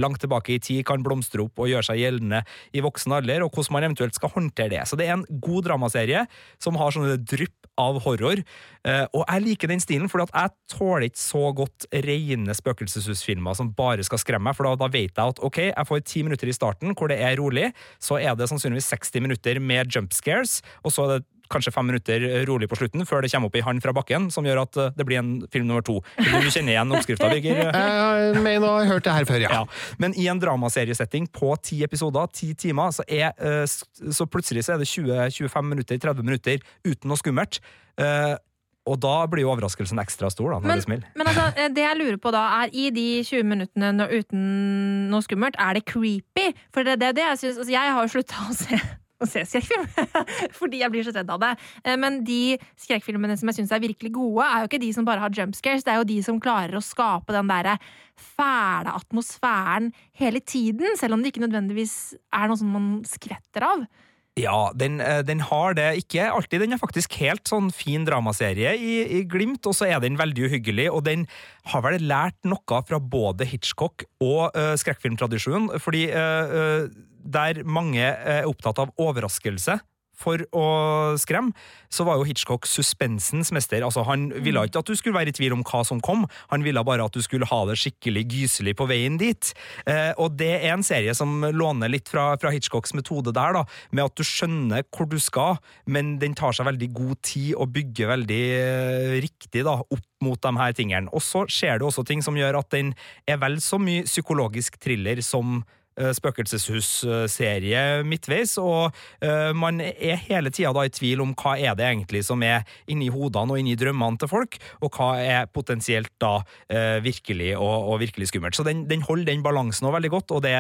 langt tilbake i tid kan blomstre opp og gjøre seg gjeldende i voksen alder, og hvordan man eventuelt skal håndtere det. Så det er en god dramaserie som har sånne drypp av horror, eh, og jeg liker den stilen, for jeg tåler ikke så godt rene spøkelseshusfilmer som bare skal skremme meg, for da, da vet jeg at ok, jeg får ti minutter i starten hvor det er rolig, så er det sannsynligvis 60 minutter med jump scares, og så er det kanskje fem minutter rolig på slutten, før det kommer opp i hand fra bakken, som gjør at eh, det blir en film nummer to. Vil Du kjenner igjen oppskrifta, Birger? Jeg mener å ha hørt det her før, ja. Ja, men i en dramaseriesetting på ti episoder, ti timer, så, er, eh, så plutselig så er det 20-25 minutter, 30 minutter uten noe skummelt. Eh, og da blir jo overraskelsen ekstra stor, da, når Men, det men altså, det jeg lurer på da, er i de 20 minuttene uten noe skummelt, er det creepy? For det er det jeg syns altså, Jeg har jo slutta å se å se skrekkfilm, fordi jeg blir så redd av det. Eh, Men de skrekkfilmene som jeg syns er virkelig gode, er jo ikke de som bare har jump scares, det er jo de som klarer å skape den derre fæle atmosfæren hele tiden, selv om det ikke nødvendigvis er noe som man skvetter av. Ja, den, eh, den har det ikke alltid. Den er faktisk helt sånn fin dramaserie i, i Glimt, og så er den veldig uhyggelig, og den har vel lært noe fra både Hitchcock og uh, skrekkfilmtradisjonen, fordi uh, der mange er opptatt av overraskelse for å skremme, så var jo Hitchcock suspensens mester. Altså, han ville ikke at du skulle være i tvil om hva som kom, han ville bare at du skulle ha det skikkelig gyselig på veien dit. Eh, og det er en serie som låner litt fra, fra Hitchcocks metode der, da, med at du skjønner hvor du skal, men den tar seg veldig god tid og bygger veldig eh, riktig da, opp mot de her tingene. Og så skjer det også ting som gjør at den er vel så mye psykologisk thriller som spøkelseshus-serie midtveis, og eh, man er hele tida i tvil om hva er det egentlig som er inni hodene og inni drømmene til folk, og hva er potensielt da eh, virkelig og, og virkelig skummelt. Så den, den holder den balansen veldig godt, og det,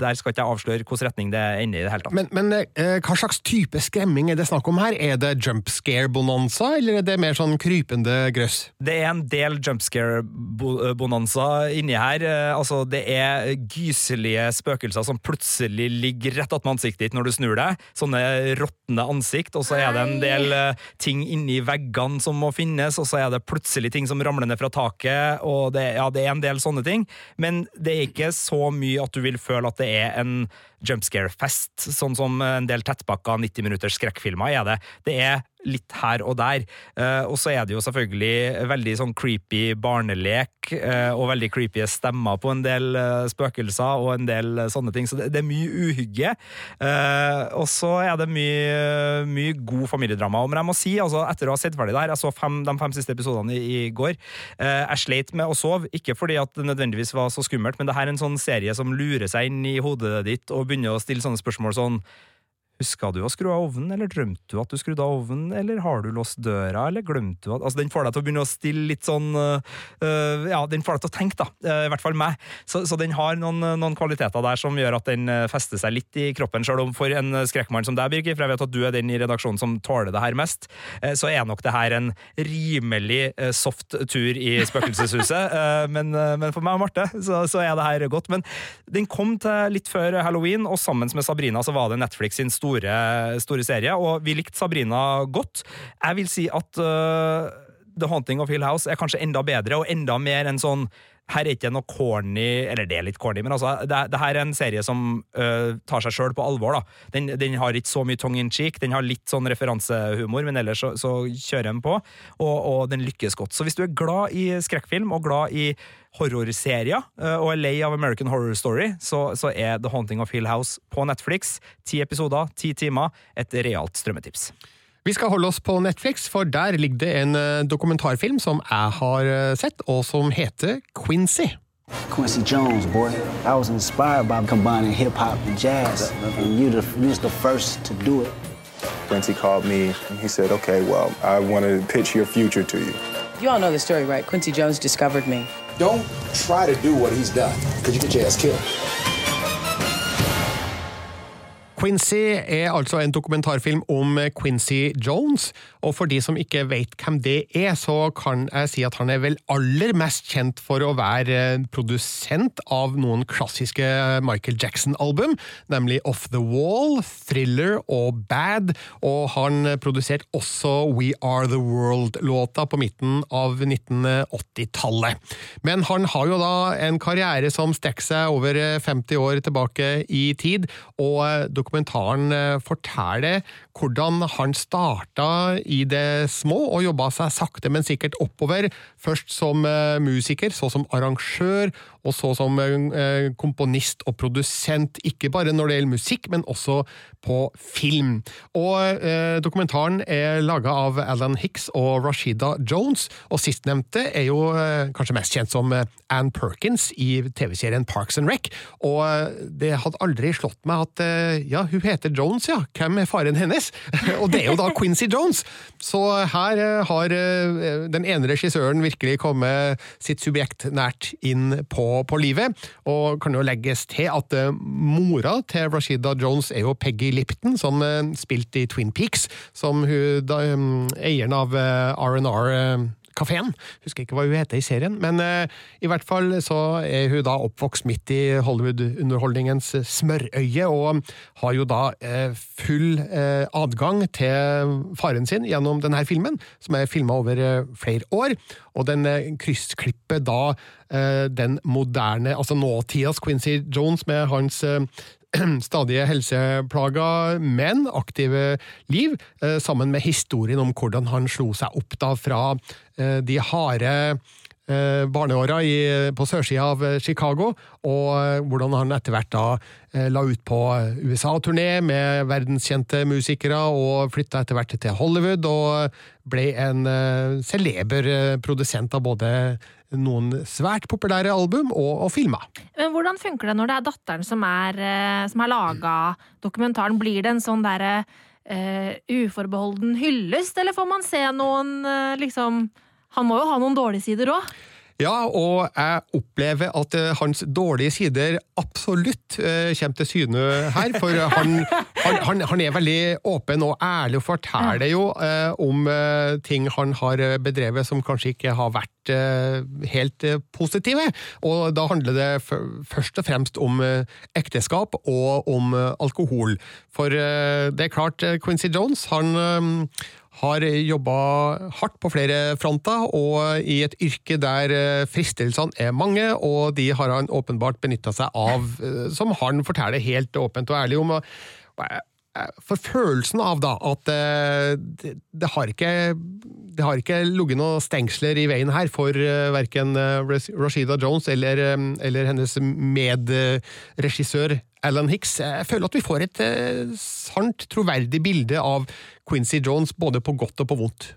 der skal ikke jeg avsløre hvilken retning det ender i det hele tatt. Men, men eh, hva slags type skremming er det snakk om her? Er det jump scare-bonanza, eller er det mer sånn krypende grøss? Det er en del jump scare-bonanza inni her. Eh, Altså, det er gyselige spøkelser som plutselig ligger rett attmed ansiktet ditt når du snur deg. Sånne råtne ansikt, og så er det en del eh, ting inni veggene som må finnes, og så er det plutselig ting som ramler ned fra taket, og det, ja, det er en del sånne ting. Men det er ikke så mye at du vil føle at det er en jumpscare-fest, sånn som en del tettpakka 90 minutters skrekkfilmer er det. Det er litt her og der. Eh, og så er det jo selvfølgelig veldig sånn creepy barnelek, eh, og veldig creepy stemmer på en del eh, spøkelser og en del sånne ting, så det, er mye uhygge. Og så er det mye, mye god familiedrama. Men jeg må si, altså, etter å ha sett ferdig det her, jeg så fem, de fem siste episodene i, i går, jeg sleit med å sove, ikke fordi at det nødvendigvis var så skummelt, men det her er en sånn serie som lurer seg inn i hodet ditt og begynner å stille sånne spørsmål sånn Huska du å skru av ovnen, eller drømte du at du skrudde av ovnen, eller har du låst døra, eller glemte du at Altså, den får deg til å begynne å stille litt sånn uh, Ja, den får deg til å tenke, da. Uh, I hvert fall meg. Så, så den har noen, noen kvaliteter der som gjør at den fester seg litt i kroppen, sjøl om for en skrekkmann som deg, Birger, for jeg vet at du er den i redaksjonen som tåler det her mest, uh, så er nok det her en rimelig soft tur i spøkelseshuset. men, men for meg og Marte så, så er det her godt. Men den kom til litt før halloween, og sammen med Sabrina så var det Netflix sin store, store serie, og vi likte Sabrina godt. Jeg vil si at uh, The Haunting of Hill House er kanskje enda bedre, og enda mer en sånn her er ikke noe corny Eller det er litt corny, men altså, det, det her er en serie som uh, tar seg sjøl på alvor. da. Den, den, har ikke så mye tongue in cheek, den har litt sånn referansehumor, men ellers så, så kjører den på, og, og, den lykkes godt. Så hvis du er glad i skrekkfilm og glad i horrorserier uh, og er lei av American Horror Story, så, så er The Haunting of Hill House på Netflix. Ti episoder, ti timer. Et realt strømmetips. Vi skal holde oss på Netflix, for der ligger det en dokumentarfilm som jeg har sett, og som heter Quincy. Quincy Jones, boy. I was inspired by combining hip hop and jazz, and you the, you're the first to do it. Quincy called me and he said, Okay, well, I want to pitch your future to you. You all know the story, right? Quincy Jones discovered me. Don't try to do what he's done, because you get your ass killed. Quincy er altså en dokumentarfilm om Quincy Jones, og for de som ikke vet hvem det er, så kan jeg si at han er vel aller mest kjent for å være produsent av noen klassiske Michael Jackson-album, nemlig Off The Wall, Thriller og Bad, og han produserte også We Are The World-låta på midten av 1980-tallet. Men han har jo da en karriere som strekker seg over 50 år tilbake i tid, og dokumentaren forteller hvordan han starta i det små og jobba seg sakte, men sikkert oppover. Først som musiker, så som arrangør, og så som komponist og produsent. Ikke bare når det gjelder musikk, men også på film. Og eh, dokumentaren er laga av Alan Hicks og Rashida Jones, og sistnevnte er jo eh, kanskje mest kjent som Ann Perkins i TV-serien Parks and Rec. Og det hadde aldri slått meg at ja, hun heter Jones, ja. Hvem er faren hennes? og det er jo da Quincy Jones! Så her har den ene regissøren virkelig kommet sitt subjekt nært inn på, på livet, og kan jo legges til at mora til Rashida Jones er jo Peggy Lipton, som spilte i Twin Peaks, som hun, da, eieren av R&R kafeen. Husker ikke hva hun heter i serien, men uh, i hvert fall så er hun da oppvokst midt i Hollywood-underholdningens smørøye, og har jo da uh, full uh, adgang til faren sin gjennom denne filmen, som er filma over flere år, og den kryssklipper da den moderne, altså nåtidas Quincy Jones med hans stadige helseplager, men aktive liv, sammen med historien om hvordan han slo seg opp da fra de harde barneåra på sørsida av Chicago, og hvordan han etter hvert da la ut på USA-turné med verdenskjente musikere, og flytta etter hvert til Hollywood, og ble en celeber produsent av både noen svært populære album og, og filmer. Men hvordan funker det når det er datteren som, er, som har laga dokumentaren? Blir det en sånn derre uh, uforbeholden hyllest, eller får man se noen uh, liksom Han må jo ha noen dårlige sider òg? Ja, og jeg opplever at uh, hans dårlige sider absolutt uh, kommer til syne her. For han, han, han, er veldig åpen og ærlig og forteller jo uh, om ting han har bedrevet som kanskje ikke har vært helt positive. Og da handler det først og fremst om ekteskap og om alkohol. For det er klart, Quincy Jones han har jobba hardt på flere fronter, og i et yrke der fristelsene er mange, og de har han åpenbart benytta seg av, som han forteller helt åpent og ærlig om. For følelsen av da at det, det har ikke det har ikke ligget noen stengsler i veien her for verken Rashida Jones eller, eller hennes medregissør Alan Hicks. Jeg føler at vi får et sant, troverdig bilde av Quincy Jones, både på godt og på vondt.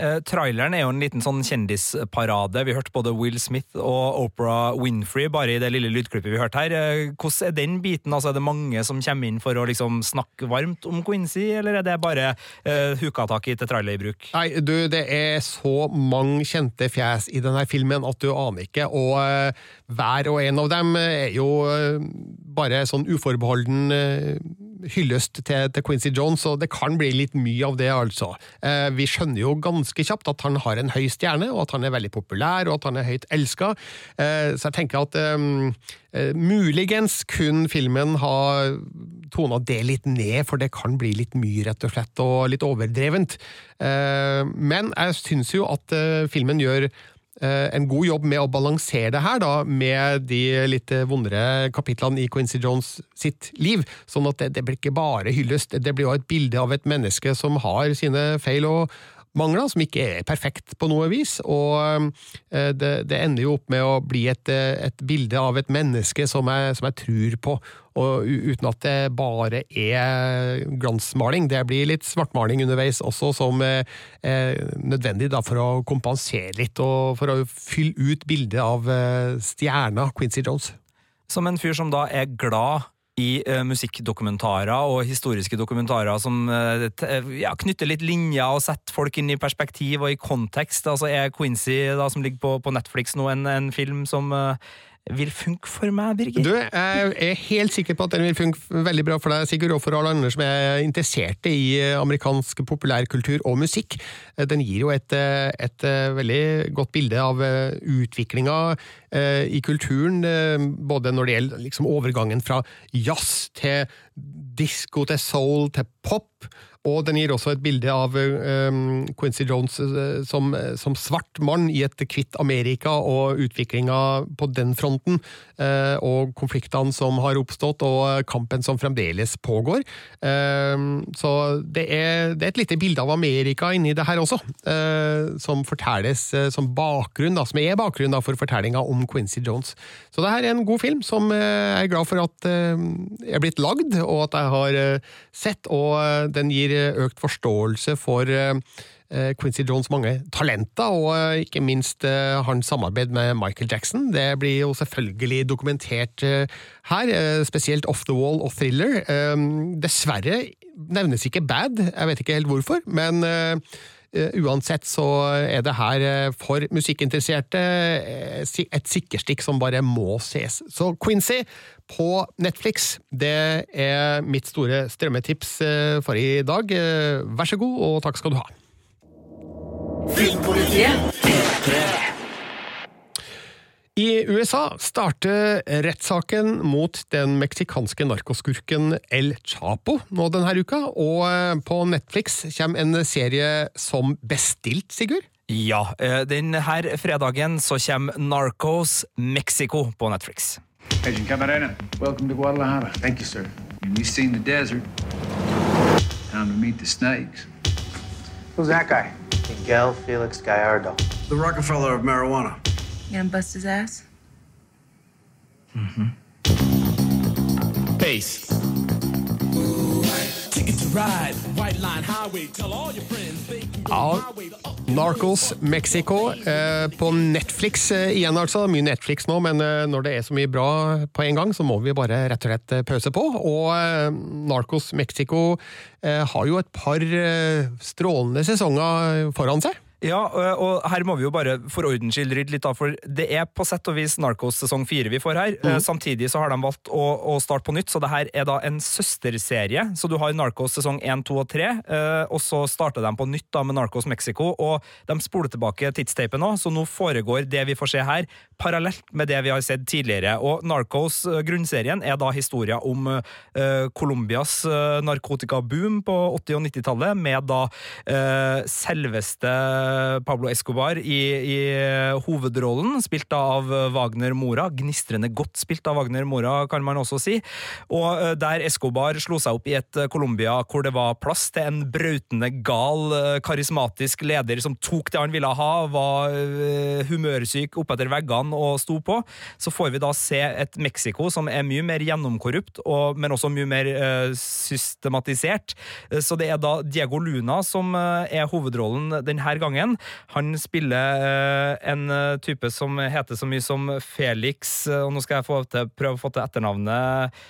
Eh, traileren er jo en liten sånn kjendisparade. Vi hørte både Will Smith og Oprah Winfrey bare i det lille lydklippet vi hørte her. Eh, hvordan er den biten? Altså, er det mange som kommer inn for å liksom snakke varmt om Quincy, eller er det bare eh, huka tak i til trailerbruk? Nei, du, det er så mange kjente fjes i denne filmen at du aner ikke, og eh, hver og en av dem er jo eh, bare sånn uforbeholden eh, hyllest til, til Quincy Jones, og det kan bli litt mye av det, altså. Eh, vi skjønner jo ganske kjapt at han har en høy stjerne, og at han er veldig populær, og at han er høyt elska, eh, så jeg tenker at eh, eh, muligens kun filmen ha tona det litt ned, for det kan bli litt mye, rett og slett, og litt overdrevent. Eh, men jeg syns jo at eh, filmen gjør eh, en god jobb med å balansere det her, da, med de litt vondere kapitlene i Quincy Jones sitt liv. Sånn at det, det blir ikke bare hyllest, det blir jo et bilde av et menneske som har sine feil og mangler, som ikke er perfekt på noe vis. Og eh, det, det ender jo opp med å bli et, eh, et bilde av et menneske som jeg, som jeg tror på, og uten at det bare er glansmaling. Det blir litt svartmaling underveis også, som er er nødvendig for å kompensere litt, og for å fylle ut bildet av eh, stjerna Quincy Jones. Som en fyr som da er glad i uh, musikkdokumentarer og historiske dokumentarer som uh, ja, knytter litt linjer og setter folk inn i perspektiv og i kontekst. Altså Er Quincy, da, som ligger på, på Netflix nå, en, en film som eh, vil funke for meg, Birger? Du, jeg er helt sikker på at den vil funke veldig bra for deg, Sigurd, og for alle andre som er interesserte i eh, amerikansk populærkultur og musikk. Eh, Den gir jo et, eh, et veldig godt bilde av utviklinga i kulturen, både når det gjelder liksom overgangen fra jazz til disko til soul til pop. Og den gir også et bilde av eh, Quincy Jones eh, som, som svart mann i et kvitt Amerika, og utviklinga på den fronten, Uh, og konfliktene som har oppstått, og kampen som fremdeles pågår. Uh, så det er, det er et lite bilde av Amerika inni det her også, uh, som fortelles eh, som bakgrunn, da, som er bakgrunn da, for fortellinga om Quincy Jones. Så det her er en god film som eh, jeg er glad for at eh, er blitt lagd, og at jeg har eh, sett, og eh, den gir eh, økt forståelse for eh, eh, Quincy Jones mange talenter, og ikke minst hans samarbeid med Michael Jackson. Det blir jo selvfølgelig dokumentert her, spesielt Off the Wall og Thriller. Dessverre nevnes ikke Bad, jeg vet ikke helt hvorfor, men Uansett så er det her eh, for musikkinteresserte eh, et sikkerstikk som bare må ses. Så Quincy på Netflix, det er mitt store strømmetips eh, for i dag. Eh, Vær så god, og takk skal du ha. I USA starter rettssaken mot den meksikanske narkoskurken El Chapo nå denne uka, og eh, på Netflix kommer en serie som bestilt, Sigurd? Ja, eh, denne fredagen så kommer Narcos Mexico på Netflix. Agent Camarena, welcome to Guadalajara. Thank you, sir. We've seen the desert. Time to meet the snakes. Who's that guy? Miguel Felix Gallardo. The Rockefeller of marijuana. You gonna bust his ass? Mm-hmm. to ride, White Line Highway. Tell all your friends they can go Ja. Narcos Mexico eh, på Netflix eh, igjen, altså. Mye Netflix nå, men eh, når det er så mye bra på en gang, så må vi bare rett og slett eh, pause på. Og eh, Narcos Mexico eh, har jo et par eh, strålende sesonger foran seg. Ja, og her må vi jo bare for ordens skyld rydde litt av, for det er på sett og vis Narcos sesong fire vi får her. Eh, Samtidig så har de valgt å, å starte på nytt, så det her er da en søsterserie. Så du har Narcos sesong 1, 2 og 3, eh, og så starter de på nytt da med Narcos Mexico, og de spoler tilbake tidsteipen nå, så nå foregår det vi får se her, parallelt med det vi har sett tidligere. Og Narcos, grunnserien, er da historia om uh, Colombias narkotikaboom på 80- og 90-tallet, med da uh, selveste Pablo Escobar i, i hovedrollen, spilt av Wagner Mora. Gnistrende godt spilt av Wagner Mora, kan man også si. Og eh, der Escobar slo seg opp i et eh, Colombia hvor det var plass til en brautende gal, eh, karismatisk leder som tok det han ville ha, var eh, humørsyk oppetter veggene og sto på, så får vi da se et Mexico som er mye mer gjennomkorrupt, og, men også mye mer eh, systematisert. Eh, Så det er da Diego Luna som eh, er hovedrollen denne gangen. Gangen. Han spiller eh, en eh, type som heter så mye som Felix, eh, og nå skal jeg få til, prøve å få til etternavnet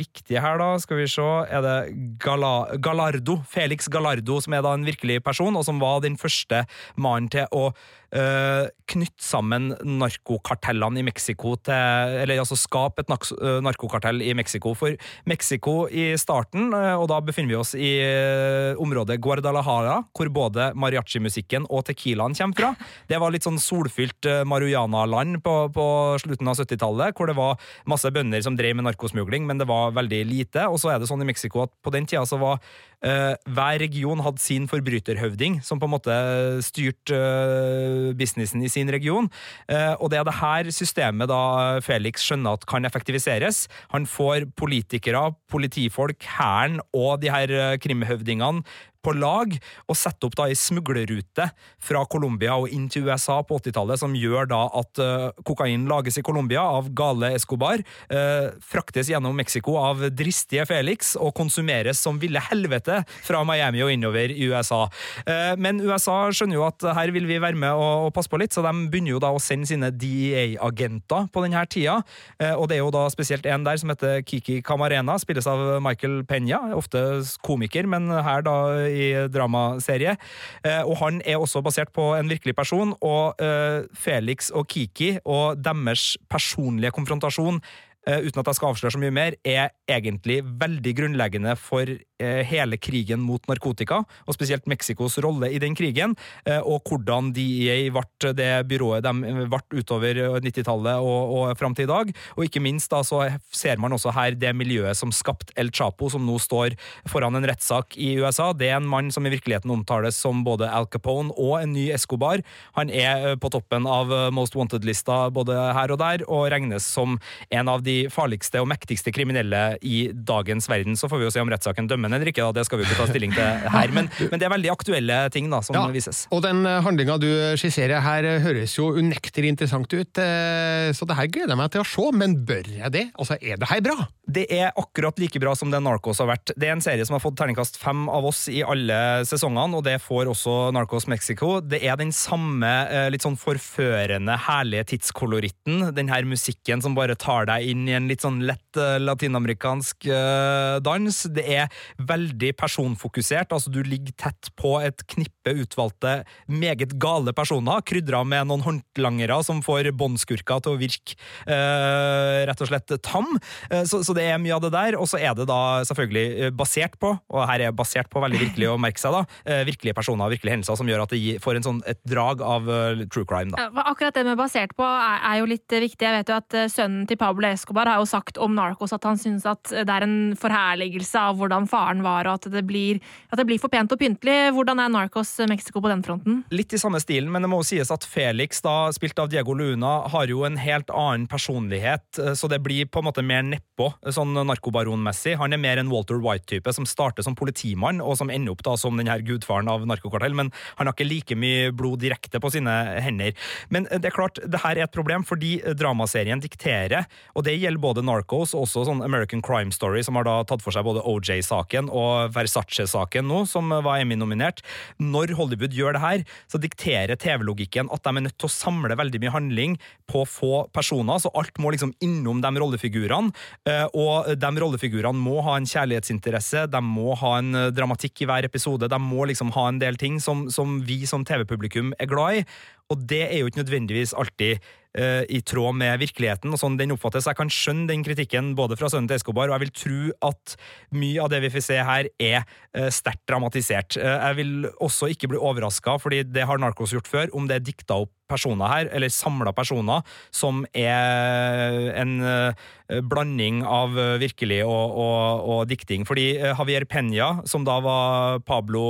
riktig her, da. Skal vi se. Er det Gala, Galardo? Felix Galardo, som er da en virkelig person, og som var den første mannen til å knytte sammen narkokartellene i Mexico til Eller altså skape et eh, narkokartell i Mexico. For Mexico i starten, eh, og da befinner vi oss i eh, området Guadalajara, hvor både mariachi-musikken og tequilaen kommer fra. Det var litt sånn solfylt eh, marihuana-land på, på slutten av 70-tallet, hvor det var masse bønder som drev med narkosmugling, men det var veldig lite. Og så er det sånn i Mexico at på den tida så var uh, hver region hadde sin forbryterhøvding, som på en måte styrte eh, businessen i sin region. Eh, og det er det her systemet da Felix skjønner at kan effektiviseres. Han får politikere, politifolk, hæren og de her eh, krimhøvdingene på lag og setter opp da ei smuglerrute fra Colombia og inn til USA på 80-tallet, som gjør da at eh, kokain lages i Colombia av gale Escobar, eh, fraktes gjennom Mexico av dristige Felix og konsumeres som ville helvete fra Miami og innover i USA. Eh, men USA skjønner jo at her vil vi være med og, passe på litt, så de begynner jo da å sende sine DEA-agenter på denne tida, og det er jo da spesielt en der som heter Kiki Camarena, spilles av Michael Peña, ofte komiker, men her da i dramaserie. Eh, og han er også basert på en virkelig person, og eh, Felix og Kiki og deres personlige konfrontasjon eh, uten at jeg skal avsløre så mye mer, er egentlig veldig grunnleggende for hele krigen mot narkotika, og spesielt Mexicos rolle i den krigen, eh, og hvordan DEA ble det byrået de ble utover 90-tallet og, og fram til i dag. Og ikke minst da så ser man også her det miljøet som skapte El Chapo, som nå står foran en rettssak i USA. Det er en mann som i virkeligheten omtales som både Al Capone og en ny Escobar. Han er eh, på toppen av eh, Most Wanted-lista både her og der, og regnes som en av de farligste og mektigste kriminelle i dagens verden. Så får vi jo se om rettssaken dømmer den eller ikke, da. det skal vi ikke ta stilling til her. Men, men det er veldig aktuelle ting da, som Ja, vises. Og den handlinga du skisserer her, eh, høres jo unektelig interessant ut, eh, så det her gleder jeg meg til å se. Men bør jeg det? Altså, er det her bra? Det er akkurat like bra som det Narcos har vært. Det er en serie som har fått terningkast fem av oss i alle sesongene, og det får også Narcos Mexico. Det er den samme eh, litt sånn forførende, herlige tidskoloritten. Den her musikken som bare tar deg inn i en litt sånn lett latinamerikansk dans. Det er veldig personfokusert, altså du ligger tett på et knippe utvalgte, meget gale personer, krydra med noen håndlangere som får båndskurker til å virke eh, rett og slett tam. Eh, så, så det er mye av det der, og så er det da selvfølgelig eh, basert på, og her er basert på veldig virkelig å merke seg, da, eh, virkelige personer og virkelige hendelser som gjør at det får en sånn, et drag av true crime. da. Akkurat det med basert på er, jo litt viktig. Jeg vet jo at Sønnen til Pablo Escobar har jo sagt om Narcos at han syns at det er en forherligelse av hvordan faren var, og at det blir, at det blir for pent og pyntelig. Hvordan er Narcos Mexico på den fronten? Litt i samme stilen, men det må jo sies at Felix, da spilt av Diego Luna, har jo en helt annen personlighet, eh, så det blir på en måte mer nedpå, sånn narkobaronmessig. Han er mer en Walter White-type, som starter som politimann, og som ender opp da som den her gudfaren av narkokartell, men han har ikke like mye blod direkte på sine hender. Men eh, det er klart, det her er et problem, fordi dramaserien dikterer, og det gjelder både Narcos og også sånn American Crime Story, som har da tatt for seg både OJ-saken og Versace-saken nå, som var Emmy-nominert. Når Hollywood gjør det her, så dikterer TV-logikken at de er nødt til å samle veldig mye handling på få personer, så alt må liksom innom de rollefigurene, eh, og de rollefigurene må ha en kjærlighetsinteresse, de må ha en eh, dramatikk i hver episode, de må liksom ha en del ting som, som vi som TV-publikum er glad i, og det er jo ikke nødvendigvis alltid eh, i tråd med virkeligheten, og sånn den oppfattes. Jeg kan skjønne den kritikken både fra sønnen til Escobar, og jeg vil tro at mye av det vi får se her, er eh, sterkt dramatisert. Eh, jeg vil også ikke bli overraska, fordi det har Narcos gjort før, om det er dikta opp personer her, eller samla personer, som er en blanding av virkelig og, og, og dikting. Fordi Javier Peña, som da var Pablo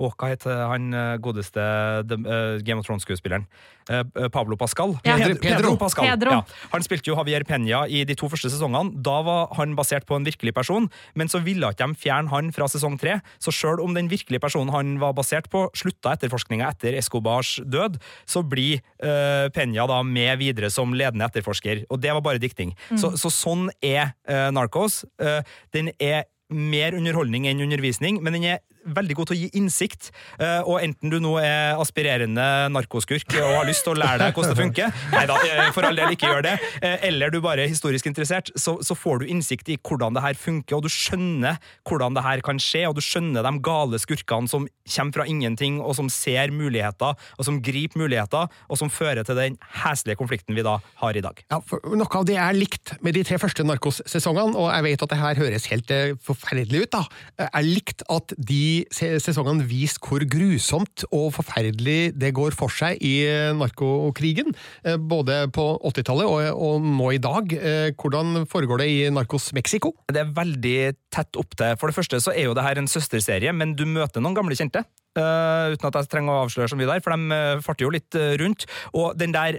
Åh, hva heter han eh, godeste eh, Game of Thrones-skuespilleren? Eh, Pablo Pascal? Ja. Pedro, Pedro. Pascal. Pedro. Ja. Han spilte jo Javier Peña i de to første sesongene. Da var han basert på en virkelig person, men så ville ikke de fjerne han fra sesong tre. Så sjøl om den virkelige personen han var basert på, slutta etterforskninga etter Escobars død, så blir uh, Peña da med videre som ledende etterforsker. Og det var bare dikting. Så, så sånn er uh, Narcos. Uh, den er mer underholdning enn undervisning, men den er veldig god til å gi innsikt. Eh, og enten du nå er aspirerende narkoskurk og har lyst til å lære deg hvordan det funker, nei da, eh, for all del ikke gjør det, eh, eller du bare er historisk interessert, så, så får du innsikt i hvordan det her funker, og du skjønner hvordan det her kan skje, og du skjønner de gale skurkene som kommer fra ingenting, og som ser muligheter, og som griper muligheter, og som fører til den heslige konflikten vi da har i dag. Ja, Noe av det er likt med de tre første Narkos-sesongene, og jeg vet at det her høres helt forferdelig ut. da. er likt at de se- sesongene vist hvor grusomt og forferdelig det går for seg i eh, narkokrigen. eh, Både på 80-tallet og, og nå i dag. Eh, Hvordan foregår det i Narkos Mexico? Det er veldig tett opp til. For det første så er jo det her en søsterserie, men du møter noen gamle kjente. Uh, uten at jeg trenger å avsløre så mye der, for de eh, farter jo litt rundt. Og den der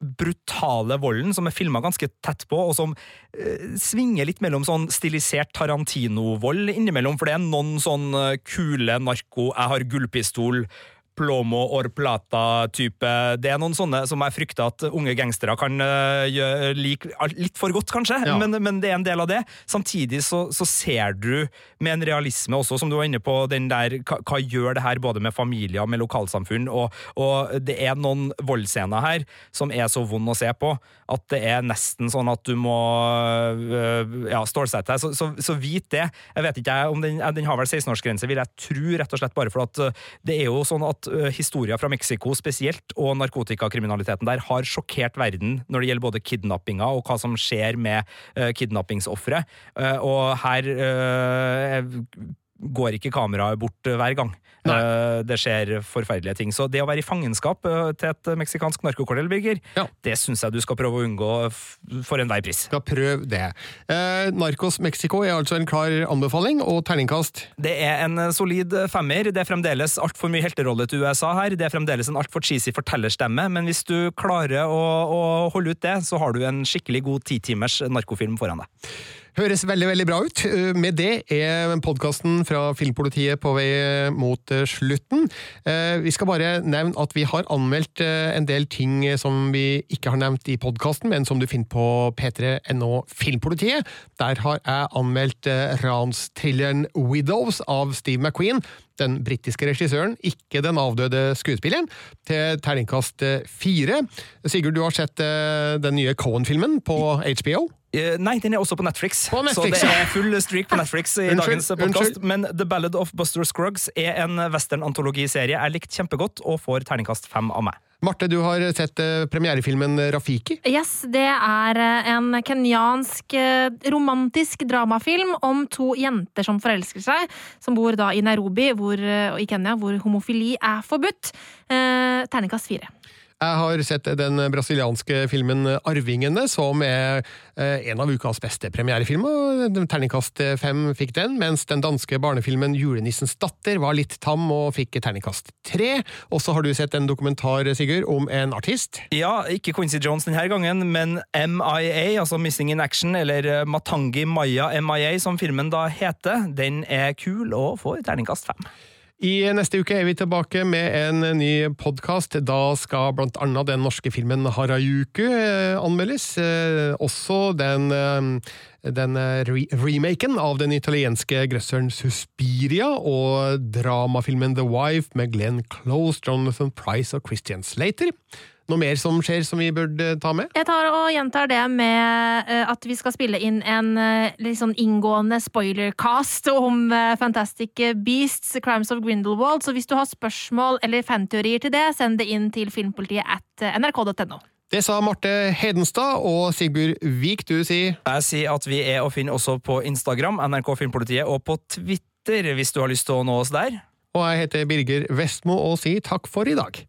brutale volden som er filma ganske tett på, og som eh, svinger litt mellom sånn stilisert Tarantino-vold innimellom, for det er noen sånn eh, kule narko, jeg har gullpistol, plomo or plata-type. Det er noen sånne som jeg frykter at unge gangstere kan uh, gjøre lik, litt for godt, kanskje, Ja. men, men det er en del av det. Samtidig så, så ser du med en realisme også, som du var inne på, den der hva, hva gjør det her både med familier med lokalsamfunn, og, og det er noen voldsscener her som er så vond å se på at det er nesten sånn at du må øh, ja, stålsette deg. Så, så, så vit det. Jeg vet ikke om den, den har vel 16-årsgrense, vil jeg tro, rett og slett bare for at øh, det er jo sånn at historier fra Mexico spesielt, og narkotikakriminaliteten der, har sjokkert verden når det gjelder både kidnappinga og hva som skjer med uh, kidnappingsofre. Og her øh, går ikke kameraet bort øh, hver gang. Nei. det skjer forferdelige ting. Så det å være i fangenskap øh, til et meksikansk narkokartell, Birger, det syns jeg du skal prøve å unngå for enhver pris. Skal prøve det. Eh, Narkos Mexico er altså en klar anbefaling, og terningkast Det er en eh, solid femmer. Det er fremdeles altfor mye helterolle til USA her. Det er fremdeles en altfor cheesy fortellerstemme, men hvis du klarer å, å holde ut det, så har du en skikkelig god titimers narkofilm foran deg. Høres veldig veldig bra ut. Eh, Med det er podkasten fra Filmpolitiet på vei mot eh, slutten. Eh, Vi skal bare nevne at vi har anmeldt eh, en del ting som vi ikke har nevnt i podkasten, men som du finner på p3.no Filmpolitiet. Der har jeg anmeldt eh, ransthrilleren Widows av Steve McQueen. Den britiske regissøren, ikke den avdøde skuespilleren, til terningkast eh, fire. Sigurd, du har sett eh, den nye Cohen-filmen på HBO? Eh, Nei, den er også på Netflix. Netflix, så det er full streak på Netflix i Unnskyld, dagens podcast. Men The Ballad of Buster Scruggs er en western-antologiserie jeg likte kjempegodt, og får terningkast fem av meg. Marte, du har sett eh, premierefilmen Rafiki. Yes, det er eh, en kenyansk romantisk dramafilm om to jenter som forelsker seg, som bor da i Nairobi hvor, i Kenya, hvor homofili er forbudt. Eh, terningkast fire. Jeg har sett den brasilianske filmen Arvingene, som er eh, en av ukas beste premierefilmer. Terningkast fem fikk den, mens den danske barnefilmen Julenissens datter var litt tam og fikk terningkast tre. Og så har du sett en dokumentar, Sigurd, om en artist. Ja, ikke Quincy Jones denne gangen, men MIA, altså Missing in Action, eller Matangi Maya MIA, som filmen da heter. Den er kul og får terningkast fem. I neste uke er vi tilbake med en ny podkast. Da skal blant annet den norske filmen Harajuku eh, anmeldes. Eh, også den, eh, den re remaken av den italienske grøsseren Suspiria, og dramafilmen The Wife med Glenn Close, Jonathan Price og Christian Slater. Noe mer som skjer som vi burde ta med? Jeg tar og gjentar det med eh, at vi skal spille inn en eh, litt sånn inngående spoilercast om eh, Fantastic Beasts, Crimes of Grindelwald. Så hvis du har spørsmål eller fanteorier til det, send det inn til filmpolitiet at nrk.no. Det sa Marte Hedenstad, og Sigbjørn Vik, du sier Jeg sier at vi er å finne også på Instagram, NRK Filmpolitiet, og på Twitter, hvis du har lyst til å nå oss der. Og jeg heter Birger Vestmo og sier takk for i dag.